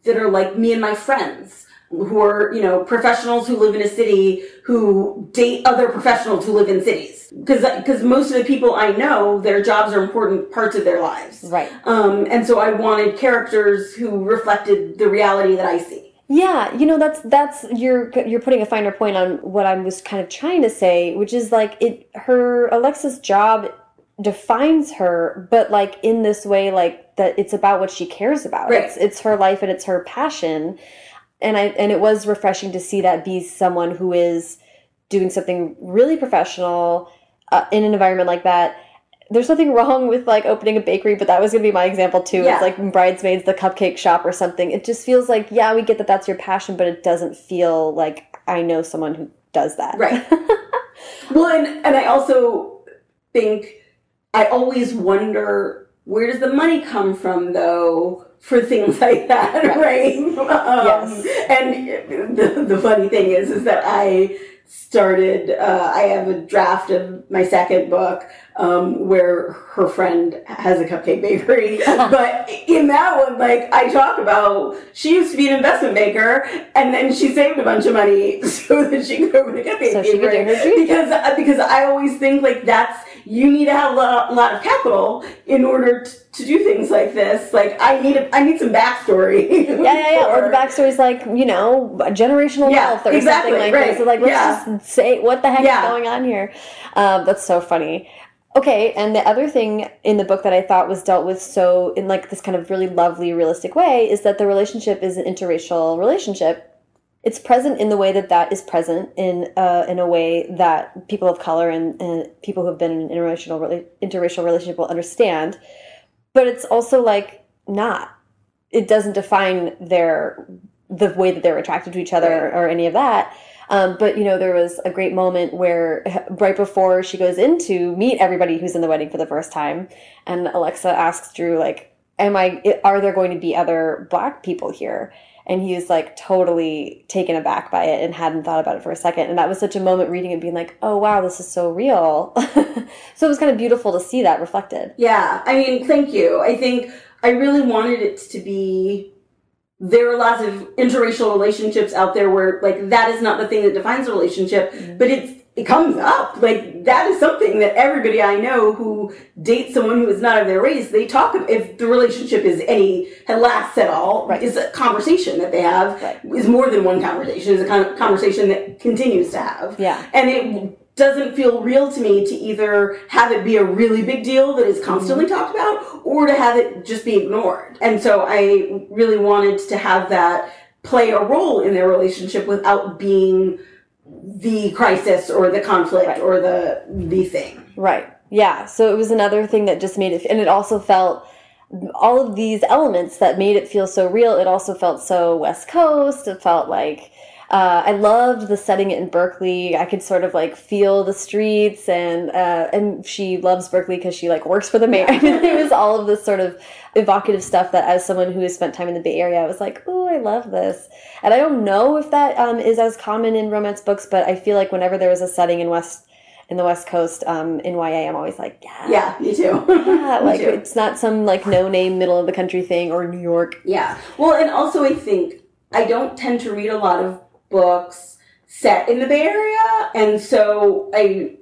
that are like me and my friends who are, you know, professionals who live in a city who date other professionals who live in cities. Because because most of the people I know, their jobs are important parts of their lives. Right. Um, and so I wanted characters who reflected the reality that I see. Yeah, you know that's that's you're you're putting a finer point on what I was kind of trying to say, which is like it her Alexa's job defines her, but like in this way, like that it's about what she cares about. Right. It's it's her life and it's her passion, and I and it was refreshing to see that be someone who is doing something really professional uh, in an environment like that. There's nothing wrong with like opening a bakery, but that was gonna be my example too. Yeah. It's like bridesmaids, the cupcake shop, or something. It just feels like yeah, we get that that's your passion, but it doesn't feel like I know someone who does that. Right. Well, and, and I also think I always wonder where does the money come from, though, for things like that, right? Um, And the, the funny thing is, is that I started, uh, I have a draft of my second book um, where her friend has a cupcake bakery. but in that one, like, I talk about she used to be an investment banker and then she saved a bunch of money so that she could open a cupcake So bakery. Because, uh, because I always think, like, that's, you need to have a lot, lot of capital in order to, to do things like this. Like, I need a, I need some backstory. Yeah, yeah, yeah. Or the backstory is like, you know, generational Yeah, wealth or exactly, something like right. this. So like, let's Yeah. just say what the heck Yeah. is going on here. Um, that's so funny. Okay, and the other thing in the book that I thought was dealt with so in like this kind of really lovely, realistic way is that the relationship is an interracial relationship. It's present in the way that that is present in uh, in a way that people of color and, and people who have been in an interracial interracial relationship will understand. But it's also like not. It doesn't define their the way that they're attracted to each other Right. or any of that. Um, but you know, there was a great moment where right before she goes in to meet everybody who's in the wedding for the first time, and Alexa asks Drew like, "Am I? Are there going to be other black people here?" And he was like totally taken aback by it and hadn't thought about it for a second. And that was such a moment reading it, being like, "Oh wow, this is so real." so it was kind of beautiful to see that reflected. Yeah, I mean, thank you. I think I really wanted it to be. There are lots of interracial relationships out there where, like, that is not the thing that defines a relationship, mm-hmm. but it's it comes up. Like that is something that everybody I know who dates someone who is not of their race, they talk. If the relationship is any lasts at all, Right. is a conversation that they have. Right. Is more than one conversation. Is a con- conversation that continues to have. Yeah. And it doesn't feel real to me to either have it be a really big deal that is constantly mm-hmm. talked about or to have it just be ignored. And so I really wanted to have that play a role in their relationship without being the crisis or the conflict Right. or the the thing. Right. Yeah. So it was another thing that just made it, and it also felt all of these elements that made it feel so real. It also felt so West Coast. It felt like uh, I loved the setting in Berkeley. I could sort of like feel the streets, and uh, and she loves Berkeley because she like works for the mayor. I mean, it was all of this sort of evocative stuff that, as someone who has spent time in the Bay Area, I was like, oh, I love this. And I don't know if that um, is as common in romance books, but I feel like whenever there is a setting in West in the West Coast, um, in YA, I'm always like, yeah, Yeah, me too. yeah, like too. it's not some like no name middle of the country thing or New York. Yeah. Well, and also I think I don't tend to read a lot of books set in the Bay Area, and so I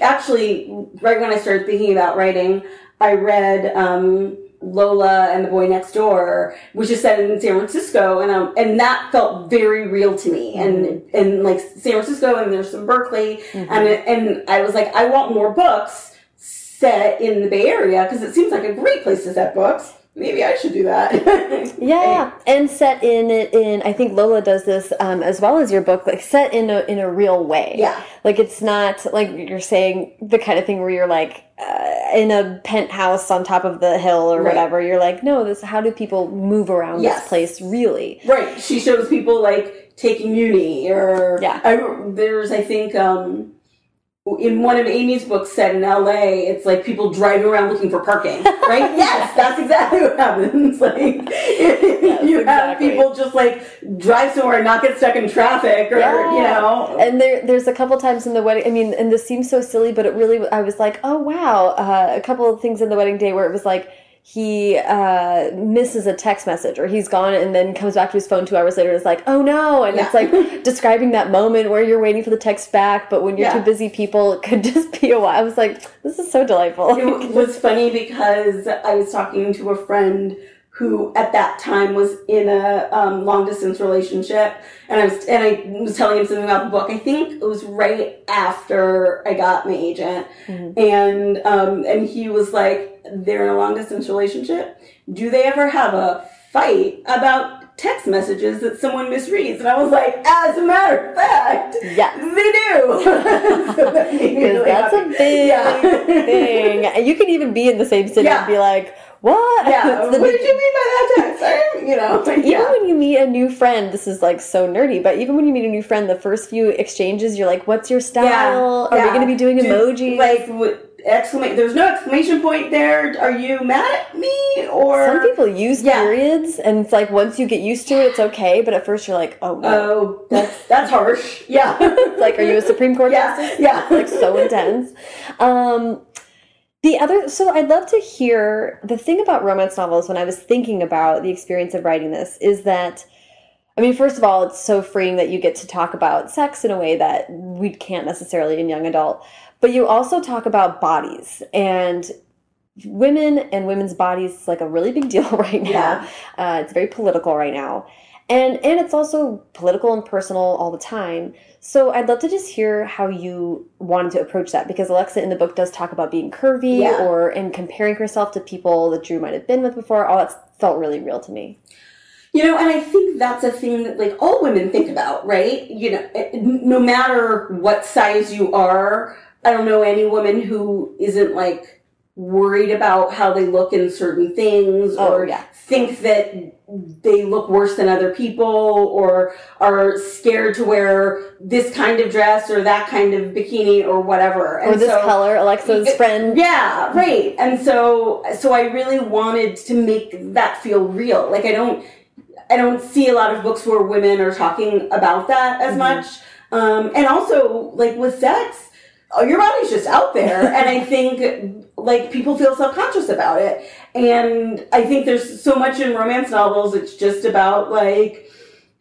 actually right when I started thinking about writing, I read um, Lola and the Boy Next Door, which is set in San Francisco, and um, and that felt very real to me, and and like San Francisco, and there's some Berkeley, and and I was like, I want more books set in the Bay Area because it seems like a great place to set books. Maybe I should do that. Yeah, and set in it in. I think Lola does this um, as well as your book, like set in a in a real way. Yeah. like it's not like you're saying the kind of thing where you're like uh, in a penthouse on top of the hill or Right. whatever. You're like, no, this. How do people move around Yes. this place really? Right. She shows people like taking Muni or Yeah. I, there's I think um in one of Amy's books set in LA, it's like people driving around looking for parking. Right? yes, that's exactly what happens. Like you have exactly. people just like drive somewhere and not get stuck in traffic or Yeah. you know. And there, there's a couple times in the wedding. I mean, and this seems so silly, but it really. I was like, oh wow, uh, a couple of things in the wedding date where it was like he uh, misses a text message or he's gone and then comes back to his phone two hours later and is like, oh no, and it's like describing that moment where you're waiting for the text back, but when you're Yeah. too busy, people it could just be a while. I was like, this is so delightful. it was funny because I was talking to a friend who at that time was in a um, long distance relationship and I was and I was telling him something about the book. I think it was right after I got my agent Mhm. and um, and he was like they're in a long distance relationship. Do they ever have a fight about text messages that someone misreads? And I was like, as a matter of fact, Yes. they do. So that really that's a big Yeah. thing. And you can even be in the same city Yeah. and be like, what? Yeah. What did you mean by that text? You know. Even yeah. when you meet a new friend, this is like so nerdy, but even when you meet a new friend, the first few exchanges, you're like, what's your style? Are we going to be doing Do- emojis? Like what, exclamation? There's no exclamation point there. Are you mad at me or? Some people use Yeah. periods, and it's like once you get used to it, it's okay, but at first you're like, oh no. Oh, that's that's harsh. Yeah. It's like, are you a Supreme Court yeah. justice? Yeah. like so intense. Um, the other, so I'd love to hear the thing about romance novels when I was thinking about the experience of writing this is that, mean, first of all, it's so freeing that you get to talk about sex in a way that we can't necessarily in young adult, but you also talk about bodies and women and women's bodies is like a really big deal right now. Yeah. Uh, it's very political right now. And and it's also political and personal all the time. So I'd love to just hear how you wanted to approach that because Alexa in the book does talk about being curvy Yeah. or and comparing herself to people that Drew might have been with before. All that felt really real to me. You know, and I think that's a thing that like all women think about, right? You know, no matter what size you are, I don't know any woman who isn't like worried about how they look in certain things Oh, or yeah. think that they look worse than other people or are scared to wear this kind of dress or that kind of bikini or whatever. Or And this so- color, Alexa's It- friend. yeah, right. And so so I really wanted to make that feel real. Like I don't I don't see a lot of books where women are talking about that as Mhm. much. Um, and also like with sex, oh, your body's just out there and I think like people feel self-conscious about it. And I think there's so much in romance novels it's just about like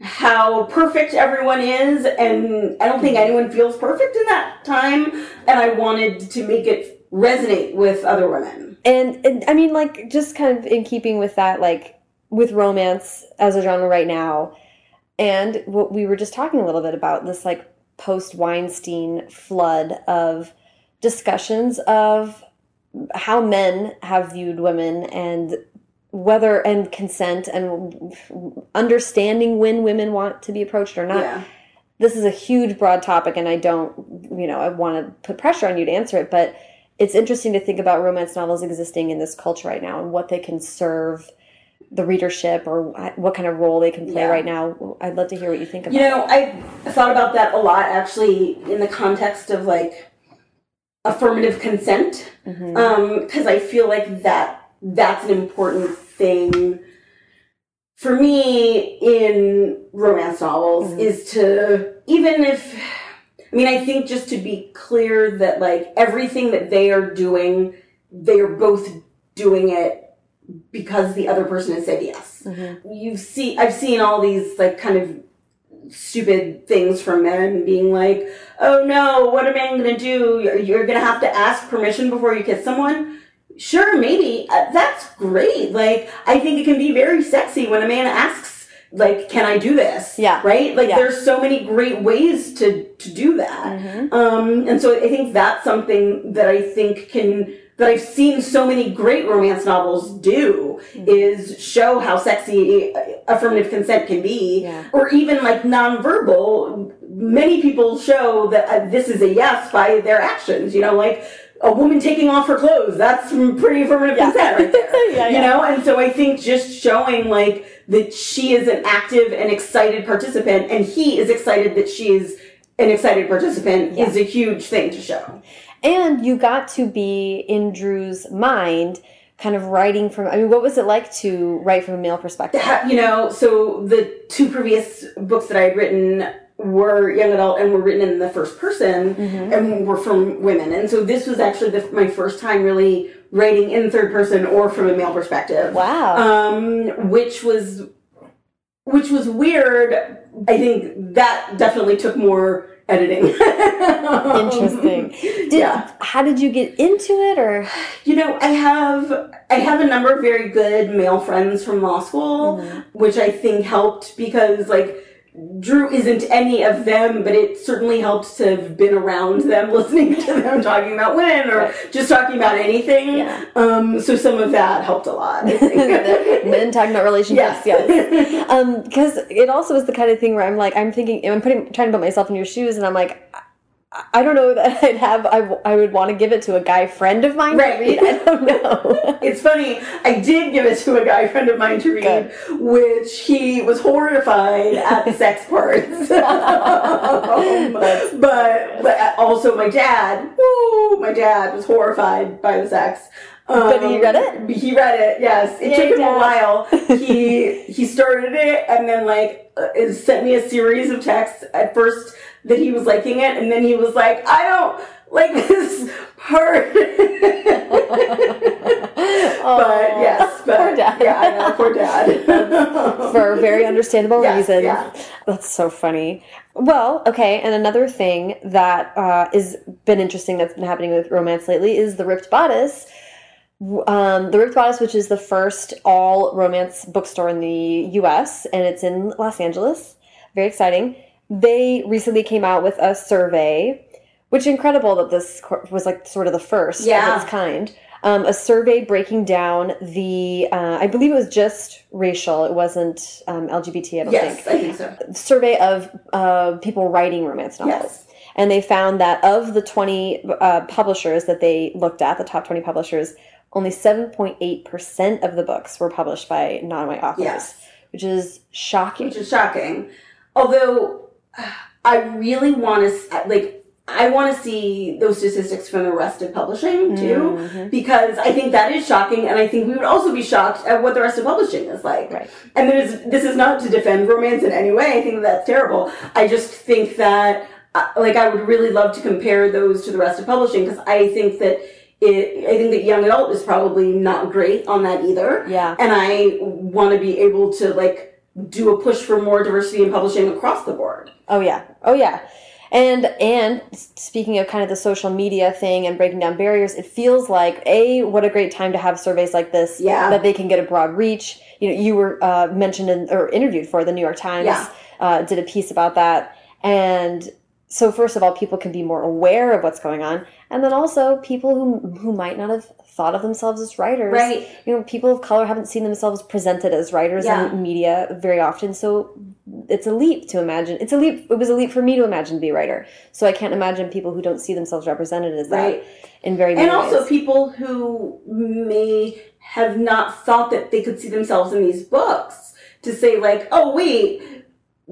how perfect everyone is and I don't think anyone feels perfect in that time and I wanted to make it resonate with other women. And, and I mean, like, just kind of in keeping with that, like, with romance as a genre right now, and what we were just talking a little bit about this, like, post Weinstein flood of discussions of how men have viewed women and whether and consent and understanding when women want to be approached or not yeah. this is a huge broad topic and i don't you know i want to put pressure on you to answer it but it's interesting to think about romance novels existing in this culture right now and what they can serve the readership or what kind of role they can play Yeah. right now i'd love to hear what you think about You know, I thought about that a lot actually in the context of like affirmative consent. it Mhm. um because i feel like that that's an important thing for me in romance novels Mhm. is to even if i mean i think just to be clear that like everything that they are doing they are both doing it because the other person has said yes Mhm. you see i've seen all these like kind of stupid things from men being like oh no what am i going to do you're, you're going to have to ask permission before you kiss someone sure maybe uh, that's great like i think it can be very sexy when a man asks like can i do this Yeah. right like Yeah. there's so many great ways to to do that Mhm. um, and so I think that's something that I think can that I've seen so many great romance novels do is show how sexy affirmative consent can be, Yeah. or even like nonverbal. Many people show that uh, this is a yes by their actions. You know, like a woman taking off her clothes. That's pretty affirmative consent right there. Yeah, You know, and so I think just showing like that she is an active and excited participant, and he is excited that she is an excited participant Yeah. is a huge thing to show. And you got to be in Drew's mind, kind of writing from. I mean, what was it like to write from a male perspective? You know, so the two previous books that I had written were young adult and were written in the first person Mm-hmm. and were from women. And so this was actually the, my first time really writing in third person or from a male perspective. Wow. um, which was which was weird. I think that definitely took more editing. Interesting. Did, yeah. How did you get into it, or You know, I have I have a number of very good male friends from law school, Mm-hmm. which I think helped because like Drew isn't any of them, but it certainly helped to have been around them, listening to them talking about women or just talking about anything. Yeah. Um, so some of that helped a lot. Men talking about relationships? Yes. Yes. Um, because it also is the kind of thing where I'm like, I'm thinking, I'm putting, trying to put myself in your shoes, and I'm like. I- don't know that I'd have. I, I would want to give it to a guy friend of mine Right. to read. I don't know. It's funny. I did give it to a guy friend of mine to read, Good. which he was horrified at the sex parts. Um, but, but also my dad. Woo, my dad was horrified by the sex. Um, But he read it? He read it. Yes, it Yay, took him Dad. a while. He he started it and then like uh, sent me a series of texts at first that he was liking it, and then he was like, I don't like this part. but yes, but poor dad. yeah, I know, poor dad. for very understandable Yes, reasons. yeah. That's so funny. Well, okay, and another thing that uh, is been interesting that's been happening with romance lately is the Ripped Bodice. Um, the Ripped Bodice, which is the first all romance bookstore in the U.S. and it's in Los Angeles. Very exciting. They recently came out with a survey, which incredible that this was like sort of the first Yeah. of its kind. Um, a survey breaking down the, uh, I believe it was just racial. It wasn't um, LGBT. I don't yes, think I think so. survey of uh, people writing romance novels. Yes. And they found that of the 20 uh, publishers that they looked at, the top 20 publishers, only 7.8% of the books were published by non white authors, Yes. which is shocking. which is shocking. Although I really want to like I want to see those statistics from the rest of publishing too, Mm-hmm. because I think that is shocking, and I think we would also be shocked at what the rest of publishing is like. Right. And there's this is not to defend romance in any way. I think that's terrible. I just think that uh, like I would really love to compare those to the rest of publishing because I think that. It, I think that young adult is probably not great on that either. Yeah. And I want to be able to like do a push for more diversity in publishing across the board. Oh yeah. Oh yeah. And and speaking of kind of the social media thing and breaking down barriers, it feels like a what a great time to have surveys like this. Yeah. That they can get a broad reach. You know, you were uh, mentioned in, or interviewed for the New York Times. Yeah. Uh, did a piece about that, and so first of all, people can be more aware of what's going on, and then also people who who might not have thought of themselves as writers. Right. You know, people of color haven't seen themselves presented as writers Yeah. in media very often, so it's a leap to imagine. It's a leap. It was a leap for me to imagine to be a writer. So I can't imagine people who don't see themselves represented as that Right. in very many And also ways. people who may have not thought that they could see themselves in these books to say like, oh wait,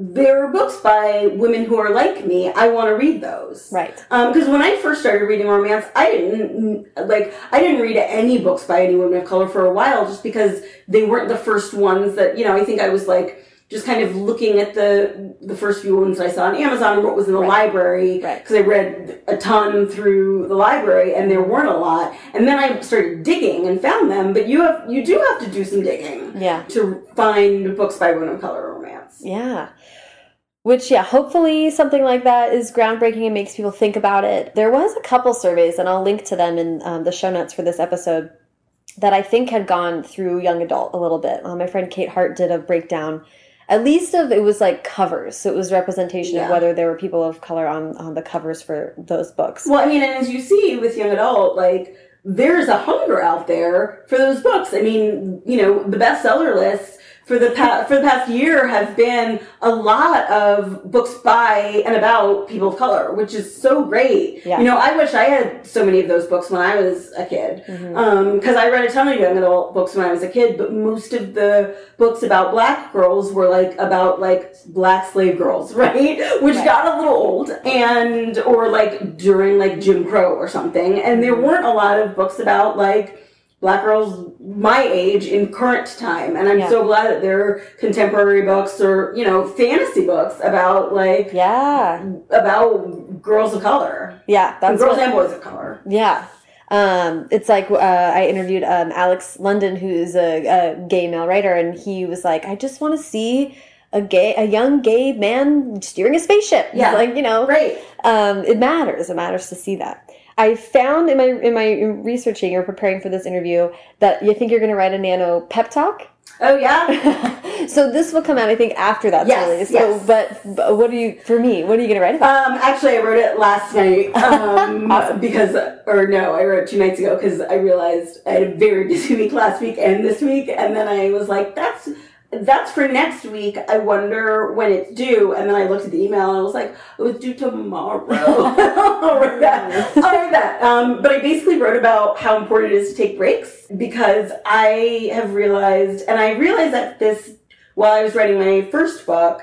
there are books by women who are like me. I want to read those. Right. Um, because when I first started reading romance, I didn't like I didn't read any books by any women of color for a while, just because they weren't the first ones that you know. I think I was like just kind of looking at the the first few ones I saw on Amazon and what was in the library Right. because I read a ton through the library and there weren't a lot. And then I started digging and found them. But you have you do have to do some digging Yeah. to find books by women of color romance. Yeah. Which, yeah, hopefully something like that is groundbreaking and makes people think about it. There was a couple surveys, and I'll link to them in um, the show notes for this episode, that I think had gone through young adult a little bit. Uh, my friend Kate Hart did a breakdown, at least of it was like covers. So it was representation of whether there were people of color on, on the covers for those books. Well, I mean, and as you see with young adult, like there's a hunger out there for those books. I mean, you know, the bestseller lists for the past for the past year have been a lot of books by and about people of color, which is so great. Yeah. You know, I wish I had so many of those books when I was a kid, because Mm-hmm. I read a ton of young adult books when I was a kid. But most of the books about black girls were like about like black slave girls, right? Which Right. got a little old, and or like during like Jim Crow or something, and there weren't a lot of books about like black girls my age in current time and i'm Yeah. so glad that there are contemporary books or you know fantasy books about like Yeah. about girls of color Yeah. That's girls what- and boys of color Yeah. Um, it's like uh, I interviewed um, Alex London, who's a, a gay male writer, and he was like, "I just want to see a gay, a young gay man steering a spaceship." Yeah. like you know, right um, it matters. It matters to see that. I found in my in my researching or preparing for this interview that you think you're going to write a nano pep talk. oh yeah so this will come out, I think, after that's Yes, released. yes. So, but, but what are you for me? What are you going to write about? um actually i wrote it last night um Awesome. because or no i wrote two nights ago because i realized i had a very busy week last week and this week and then i was like that's that's for next week. I wonder when it's due. And then I looked at the email and I was like, it was due tomorrow. I'll write that. I'll write that. Um, but I basically wrote about how important it is to take breaks because I have realized, and I realized that this while I was writing my first book,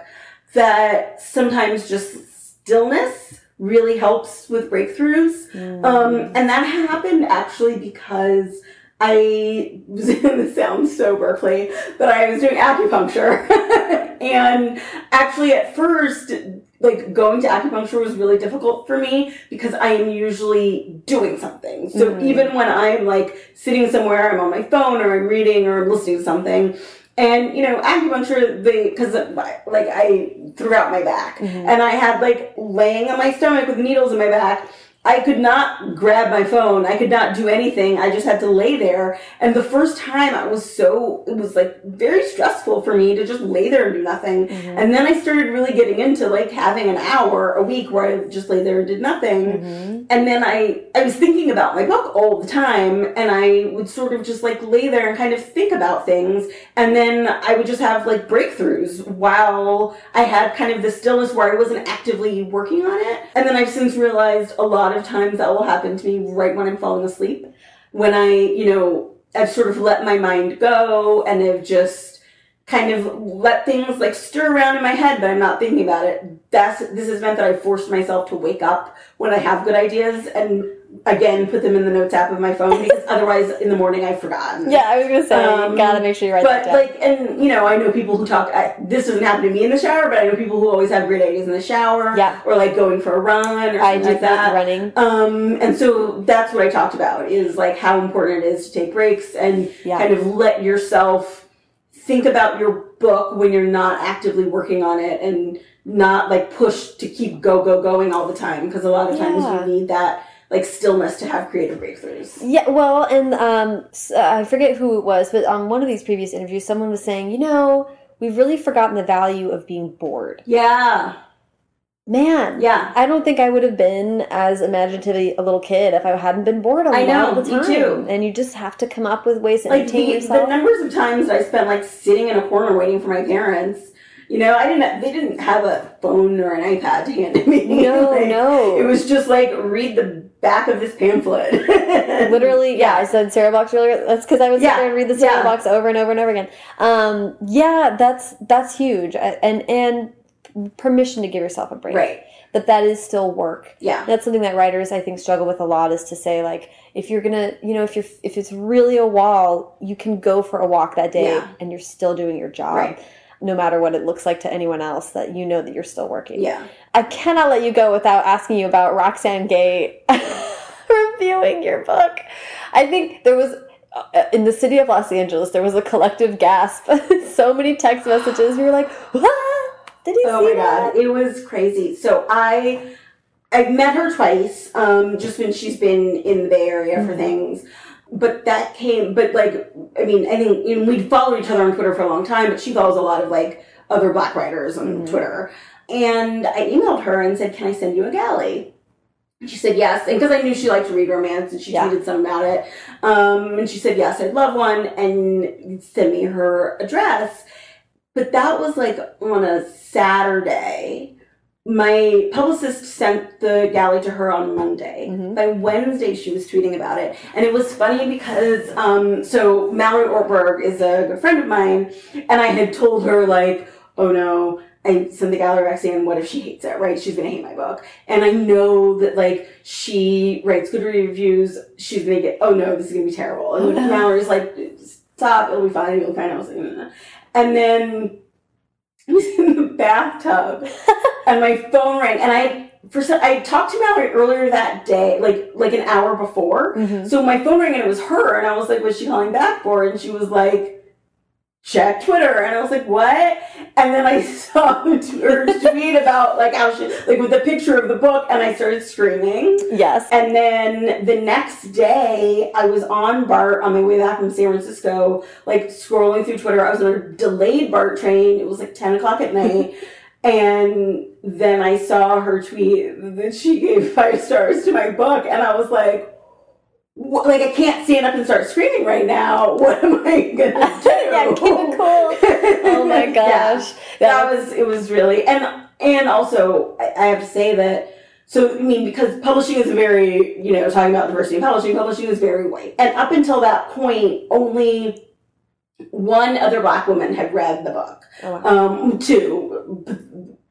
that sometimes just stillness really helps with breakthroughs. Um, and that happened actually because I was and this sounds so Berkeley, but I was doing acupuncture, and actually at first, like going to acupuncture was really difficult for me because I am usually doing something. So Mhm. even when I'm like sitting somewhere, I'm on my phone or I'm reading or I'm listening to something. And you know, acupuncture, they because like I threw out my back, Mhm. and I had like laying on my stomach with needles in my back. I could not grab my phone. I could not do anything. I just had to lay there. And the first time I was so, it was like very stressful for me to just lay there and do nothing. Mhm. And then I started really getting into like having an hour a week where I just lay there and did nothing. Mhm. And then I, I was thinking about my book all the time and I would sort of just like lay there and kind of think about things. And then I would just have like breakthroughs while I had kind of the stillness where I wasn't actively working on it. And then I've since realized a lot of times that will happen to me right when I'm falling asleep. When I, you know, I've sort of let my mind go and I've just kind of let things like stir around in my head, but I'm not thinking about it. That's this has meant that I've forced myself to wake up when I have good ideas and again put them in the notes app of my phone because otherwise in the morning I've forgotten. Yeah, I was gonna say Um, gotta make sure you write that But like, and you know, I know people who talk. I, this doesn't happen to me in the shower, but I know people who always have great ideas in the shower. Yeah. Or like going for a run or I do like that. running. Um, and so that's what I talked about is like how important it is to take breaks and Yeah. kind of let yourself think about your book when you're not actively working on it and not like push to keep go go going all the time because a lot of times Yeah. you need that like stillness to have creative breakthroughs. Yeah, well, and um, uh, I forget who it was, but on one of these previous interviews, someone was saying, you know, we've really forgotten the value of being bored. Yeah, Man, yeah. I don't think I would have been as imaginative a little kid if I hadn't been bored a I lot know, the me time. too. And you just have to come up with ways to like entertain the, yourself. the numbers of times I spent like sitting in a corner waiting for my parents. You know, I didn't. They didn't have a phone or an iPad to hand to me. no, Like, no. It was just like read the back of this pamphlet. Literally, yeah, I said cereal box earlier. That's because I was Yeah, there and read the cereal yeah. box over and over and over again. Um, yeah, that's that's huge, and and permission to give yourself a break. Right. But that is still work. Yeah. That's something that writers I think struggle with a lot is to say like if you're gonna you know if you're if it's really a wall you can go for a walk that day Yeah. and you're still doing your job. Right. No matter what it looks like to anyone else, that you know that you're still working. Yeah. I cannot let you go without asking you about Roxane Gay reviewing your book. I think there was uh, in the city of Los Angeles there was a collective gasp. so many text messages. We were like, "What? Did you Oh see my god, that?" it was crazy. So I I've met her twice, um, just when she's been in the Bay Area for Mhm. things. But that came, but like, I mean, I think you know, we'd followed each other on Twitter for a long time, but she follows a lot of like other black writers on Mhm. Twitter. And I emailed her and said, Can I send you a galley? She said yes, and because I knew she liked to read romance, and she Yeah. tweeted some about it. Um, and she said yes, I'd love one, and send me her address. But that was like on a Saturday. My publicist sent the galley to her on Monday. Mhm. By Wednesday, she was tweeting about it, and it was funny because um, so Mallory Ortberg is a good friend of mine, and I had told her like, oh no. I sent the gallery back saying, "What if she hates it? Right? She's gonna hate my book." And I know that like she writes good reviews. She's gonna get. Oh no, this is gonna be terrible. And Oh, no. Mallory's like, "Stop! It'll be fine. It'll be fine." I was like, "Mm." and then I was in the bathtub, and my phone rang, and I for some, I talked to Mallory earlier that day, like like an hour before. Mhm. So my phone rang and it was her, and I was like, "What's she calling back for?" And she was like, "Check Twitter," and I was like, "What?" And then I saw her tweet about like how she like with the picture of the book, and I started screaming. Yes. And then the next day, I was on BART on my way back from San Francisco, like scrolling through Twitter. I was on a delayed BART train. It was like 10 o'clock at night. and then I saw her tweet that she gave five stars to my book. And I was like, "What- like I can't stand up and start screaming right now. What am I gonna do? yeah, keep it cool. Oh my Yeah gosh. that was it was really and and also I, I have to say that so I mean because publishing is a very you know talking about diversity in publishing publishing is very white and up until that point only one other black woman had read the book Oh, wow. um two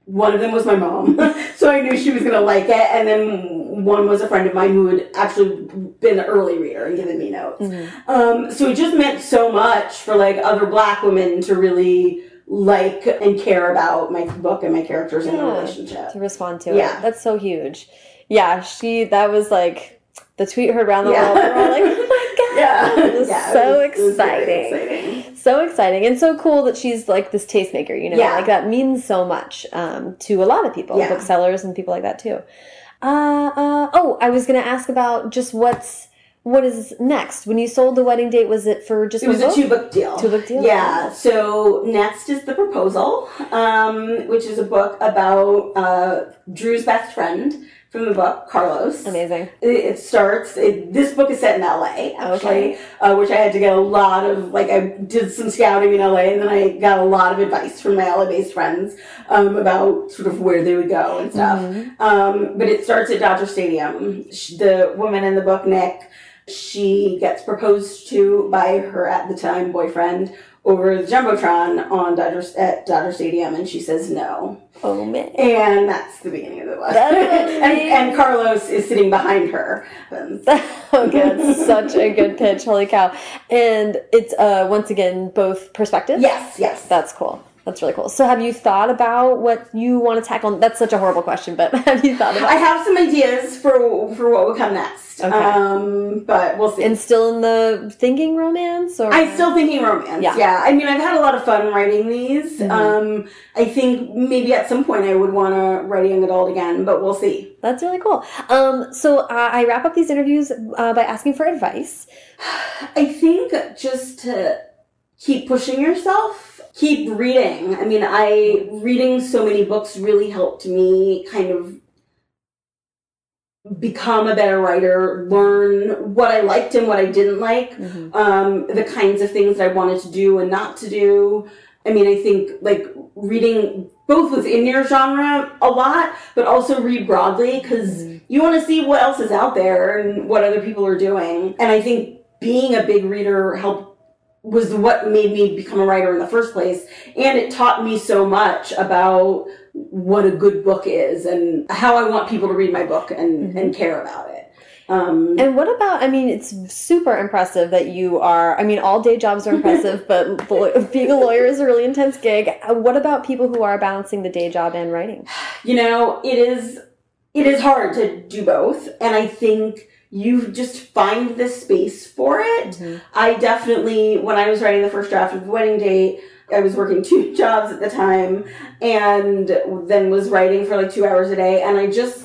one of them was my mom so I knew she was gonna like it and then one was a friend of mine who had actually been an early reader and given me notes Mhm. um, so it just meant so much for like other black women to really like and care about my book and my characters and the relationship. To respond to Yeah. it. That's so huge. Yeah, she, that was like, the tweet heard around the Yeah. world. We're all like, oh my God. Yeah, It was Yeah, so was- it was exciting. exciting. So exciting and so cool that she's like this tastemaker, you know, Yeah. like that means so much um, to a lot of people, Yeah. booksellers and people like that too. Uh, uh, oh, I was going to ask about just what's what is next. When you sold the wedding date, was it for just It was one a book? two book deal. Two book deal? Yeah. So next is the proposal, um, which is a book about uh, Drew's best friend from the book, Carlos. Amazing. It, it starts. It, this book is set in LA, actually, Okay. uh, which I had to get a lot of. Like, I did some scouting in LA, and then I got a lot of advice from my LA-based friends um, about sort of where they would go and stuff. Mhm. Um, but it starts at Dodger Stadium. The woman in the book, Nick, she gets proposed to by her at the time boyfriend over the jumbotron on Dodger at Dodger Stadium, and she says no. Oh man. And that's the beginning of the book. That's and, and Carlos is sitting behind her. Okay, it's such a good pitch. Holy cow. And it's uh once again both perspectives. yes, yes. That's cool. That's really cool. So have you thought about what you want to tackle? That's such a horrible question, but have you thought about I have some ideas for for what would come next. Okay. Um, but we'll see. and still in the thinking romance or I'm still thinking romance. Yeah. Yeah. I mean, I've had a lot of fun writing these. Mhm. Um, I think maybe at some point I would want to write a young adult again, but we'll see. That's really cool. Um, so uh, I wrap up these interviews uh, by asking for advice. I think just to keep pushing yourself, keep reading. I mean, I reading so many books really helped me kind of become a better writer, learn what I liked and what I didn't like. um, the kinds of things that I wanted to do and not to do. I mean, I think like reading both within your genre a lot, but also read broadly because Mhm. you want to see what else is out there and what other people are doing. And I think being a big reader helped was what made me become a writer in the first place. And it taught me so much about what a good book is and how I want people to read my book and, Mhm. and care about it. Um, And what about? I mean, it's super impressive that you are. I mean, all day jobs are impressive, but being a lawyer is a really intense gig. What about people who are balancing the day job and writing? you know it is it is hard to do both and i think you just find the space for it. I definitely when i was writing the first draft of the wedding date i was working two jobs at the time and then was writing for like two hours a day. And i just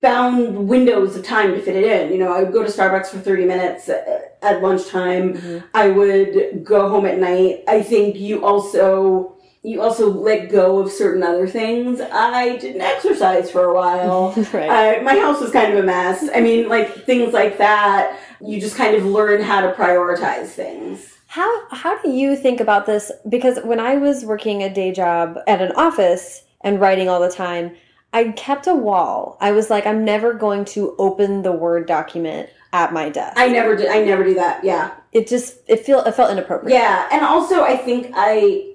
found windows of time to fit it in. You know i would go to starbucks for 30 minutes at lunchtime. Mhm. I would go home at night. I think you also you also let go of certain other things. I didn't exercise for a while. right. Uh, my house was kind of a mess. I mean, like things like that. You just kind of learn how to prioritize things. How how do you think about this? Because when I was working a day job at an office and writing all the time, I kept a wall. I was like, I'm never going to open the Word document at my desk. I never did. I never do that. Yeah. it just it feel it felt inappropriate. Yeah, and also I think I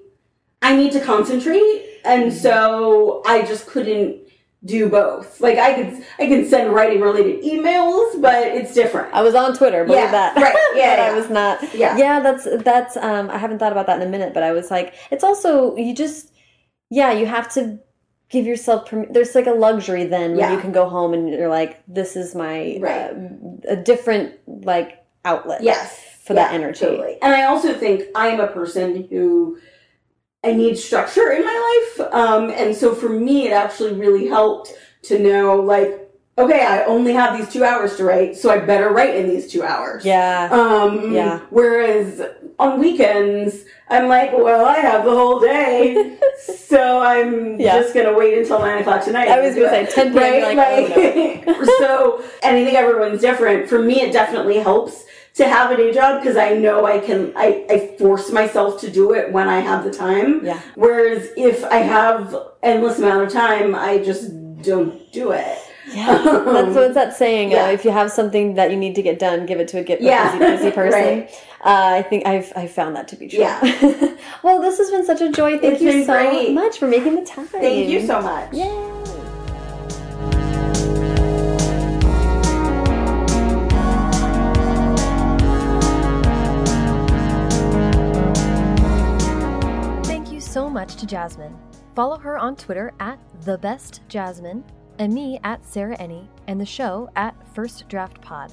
I need to concentrate, and so I just couldn't do both. Like I could I can send writing related emails, but it's different. I was on Twitter, believe Yeah, that. right, yeah, but I was not. Yeah. yeah. That's that's. Um, I haven't thought about that in a minute, but I was like, it's also you just, yeah, you have to give yourself. Perm- there's like a luxury then when Yeah. you can go home and you're like, this is my Right. uh, a different like outlet. Yes. For that energy. Totally. And I also think I am a person who I need structure in my life. Um, and so for me, it actually really helped to know, like, okay, I only have these two hours to write, so I better write in these two hours. Yeah. Um, Yeah. Whereas on weekends, I'm like, well, I have the whole day, so I'm Yeah. just gonna wait until nine o'clock tonight. I was gonna say 10 p.m., Right? like, Like, so, and I think everyone's different. For me, it definitely helps to have a day job because I know I can. I, I force myself to do it when I have the time. Yeah. Whereas if I have endless amount of time, I just don't do it. Yeah. That's what's that saying. Yeah. Uh, if you have something that you need to get done, give it to a get Yeah. busy, busy person. Right. uh, I think I've I've found that to be true. Yeah. well, this has been such a joy. Thank It's you so great. much for making the time. Thank you so much. Yay. Much to Jasmine. Follow her on Twitter at the best Jasmine, and me at Sarah Enni, and the show at First Draft Pod.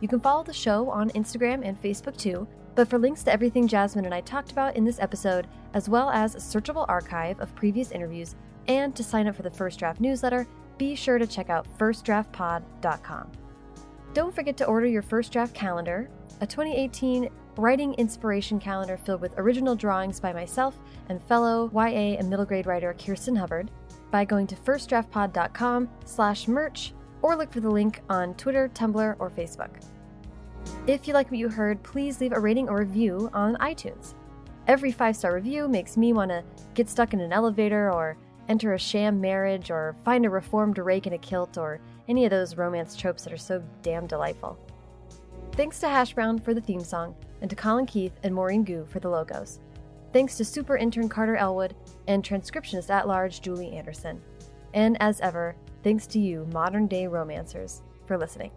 You can follow the show on Instagram and Facebook too. But for links to everything Jasmine and I talked about in this episode, as well as a searchable archive of previous interviews, and to sign up for the First Draft newsletter, be sure to check out firstdraftpod.com. Don't forget to order your First Draft calendar, a 2018 writing inspiration calendar filled with original drawings by myself and fellow YA and middle grade writer Kirsten Hubbard by going to firstdraftpod.com slash merch or look for the link on Twitter, Tumblr, or Facebook. If you like what you heard, please leave a rating or review on iTunes. Every five star review makes me want to get stuck in an elevator or enter a sham marriage or find a reformed rake in a kilt or any of those romance tropes that are so damn delightful. Thanks to Hash Brown for the theme song and to Colin Keith and Maureen Gu for the logos. Thanks to super intern Carter Elwood and transcriptionist at large Julie Anderson. And as ever, thanks to you, modern day romancers, for listening.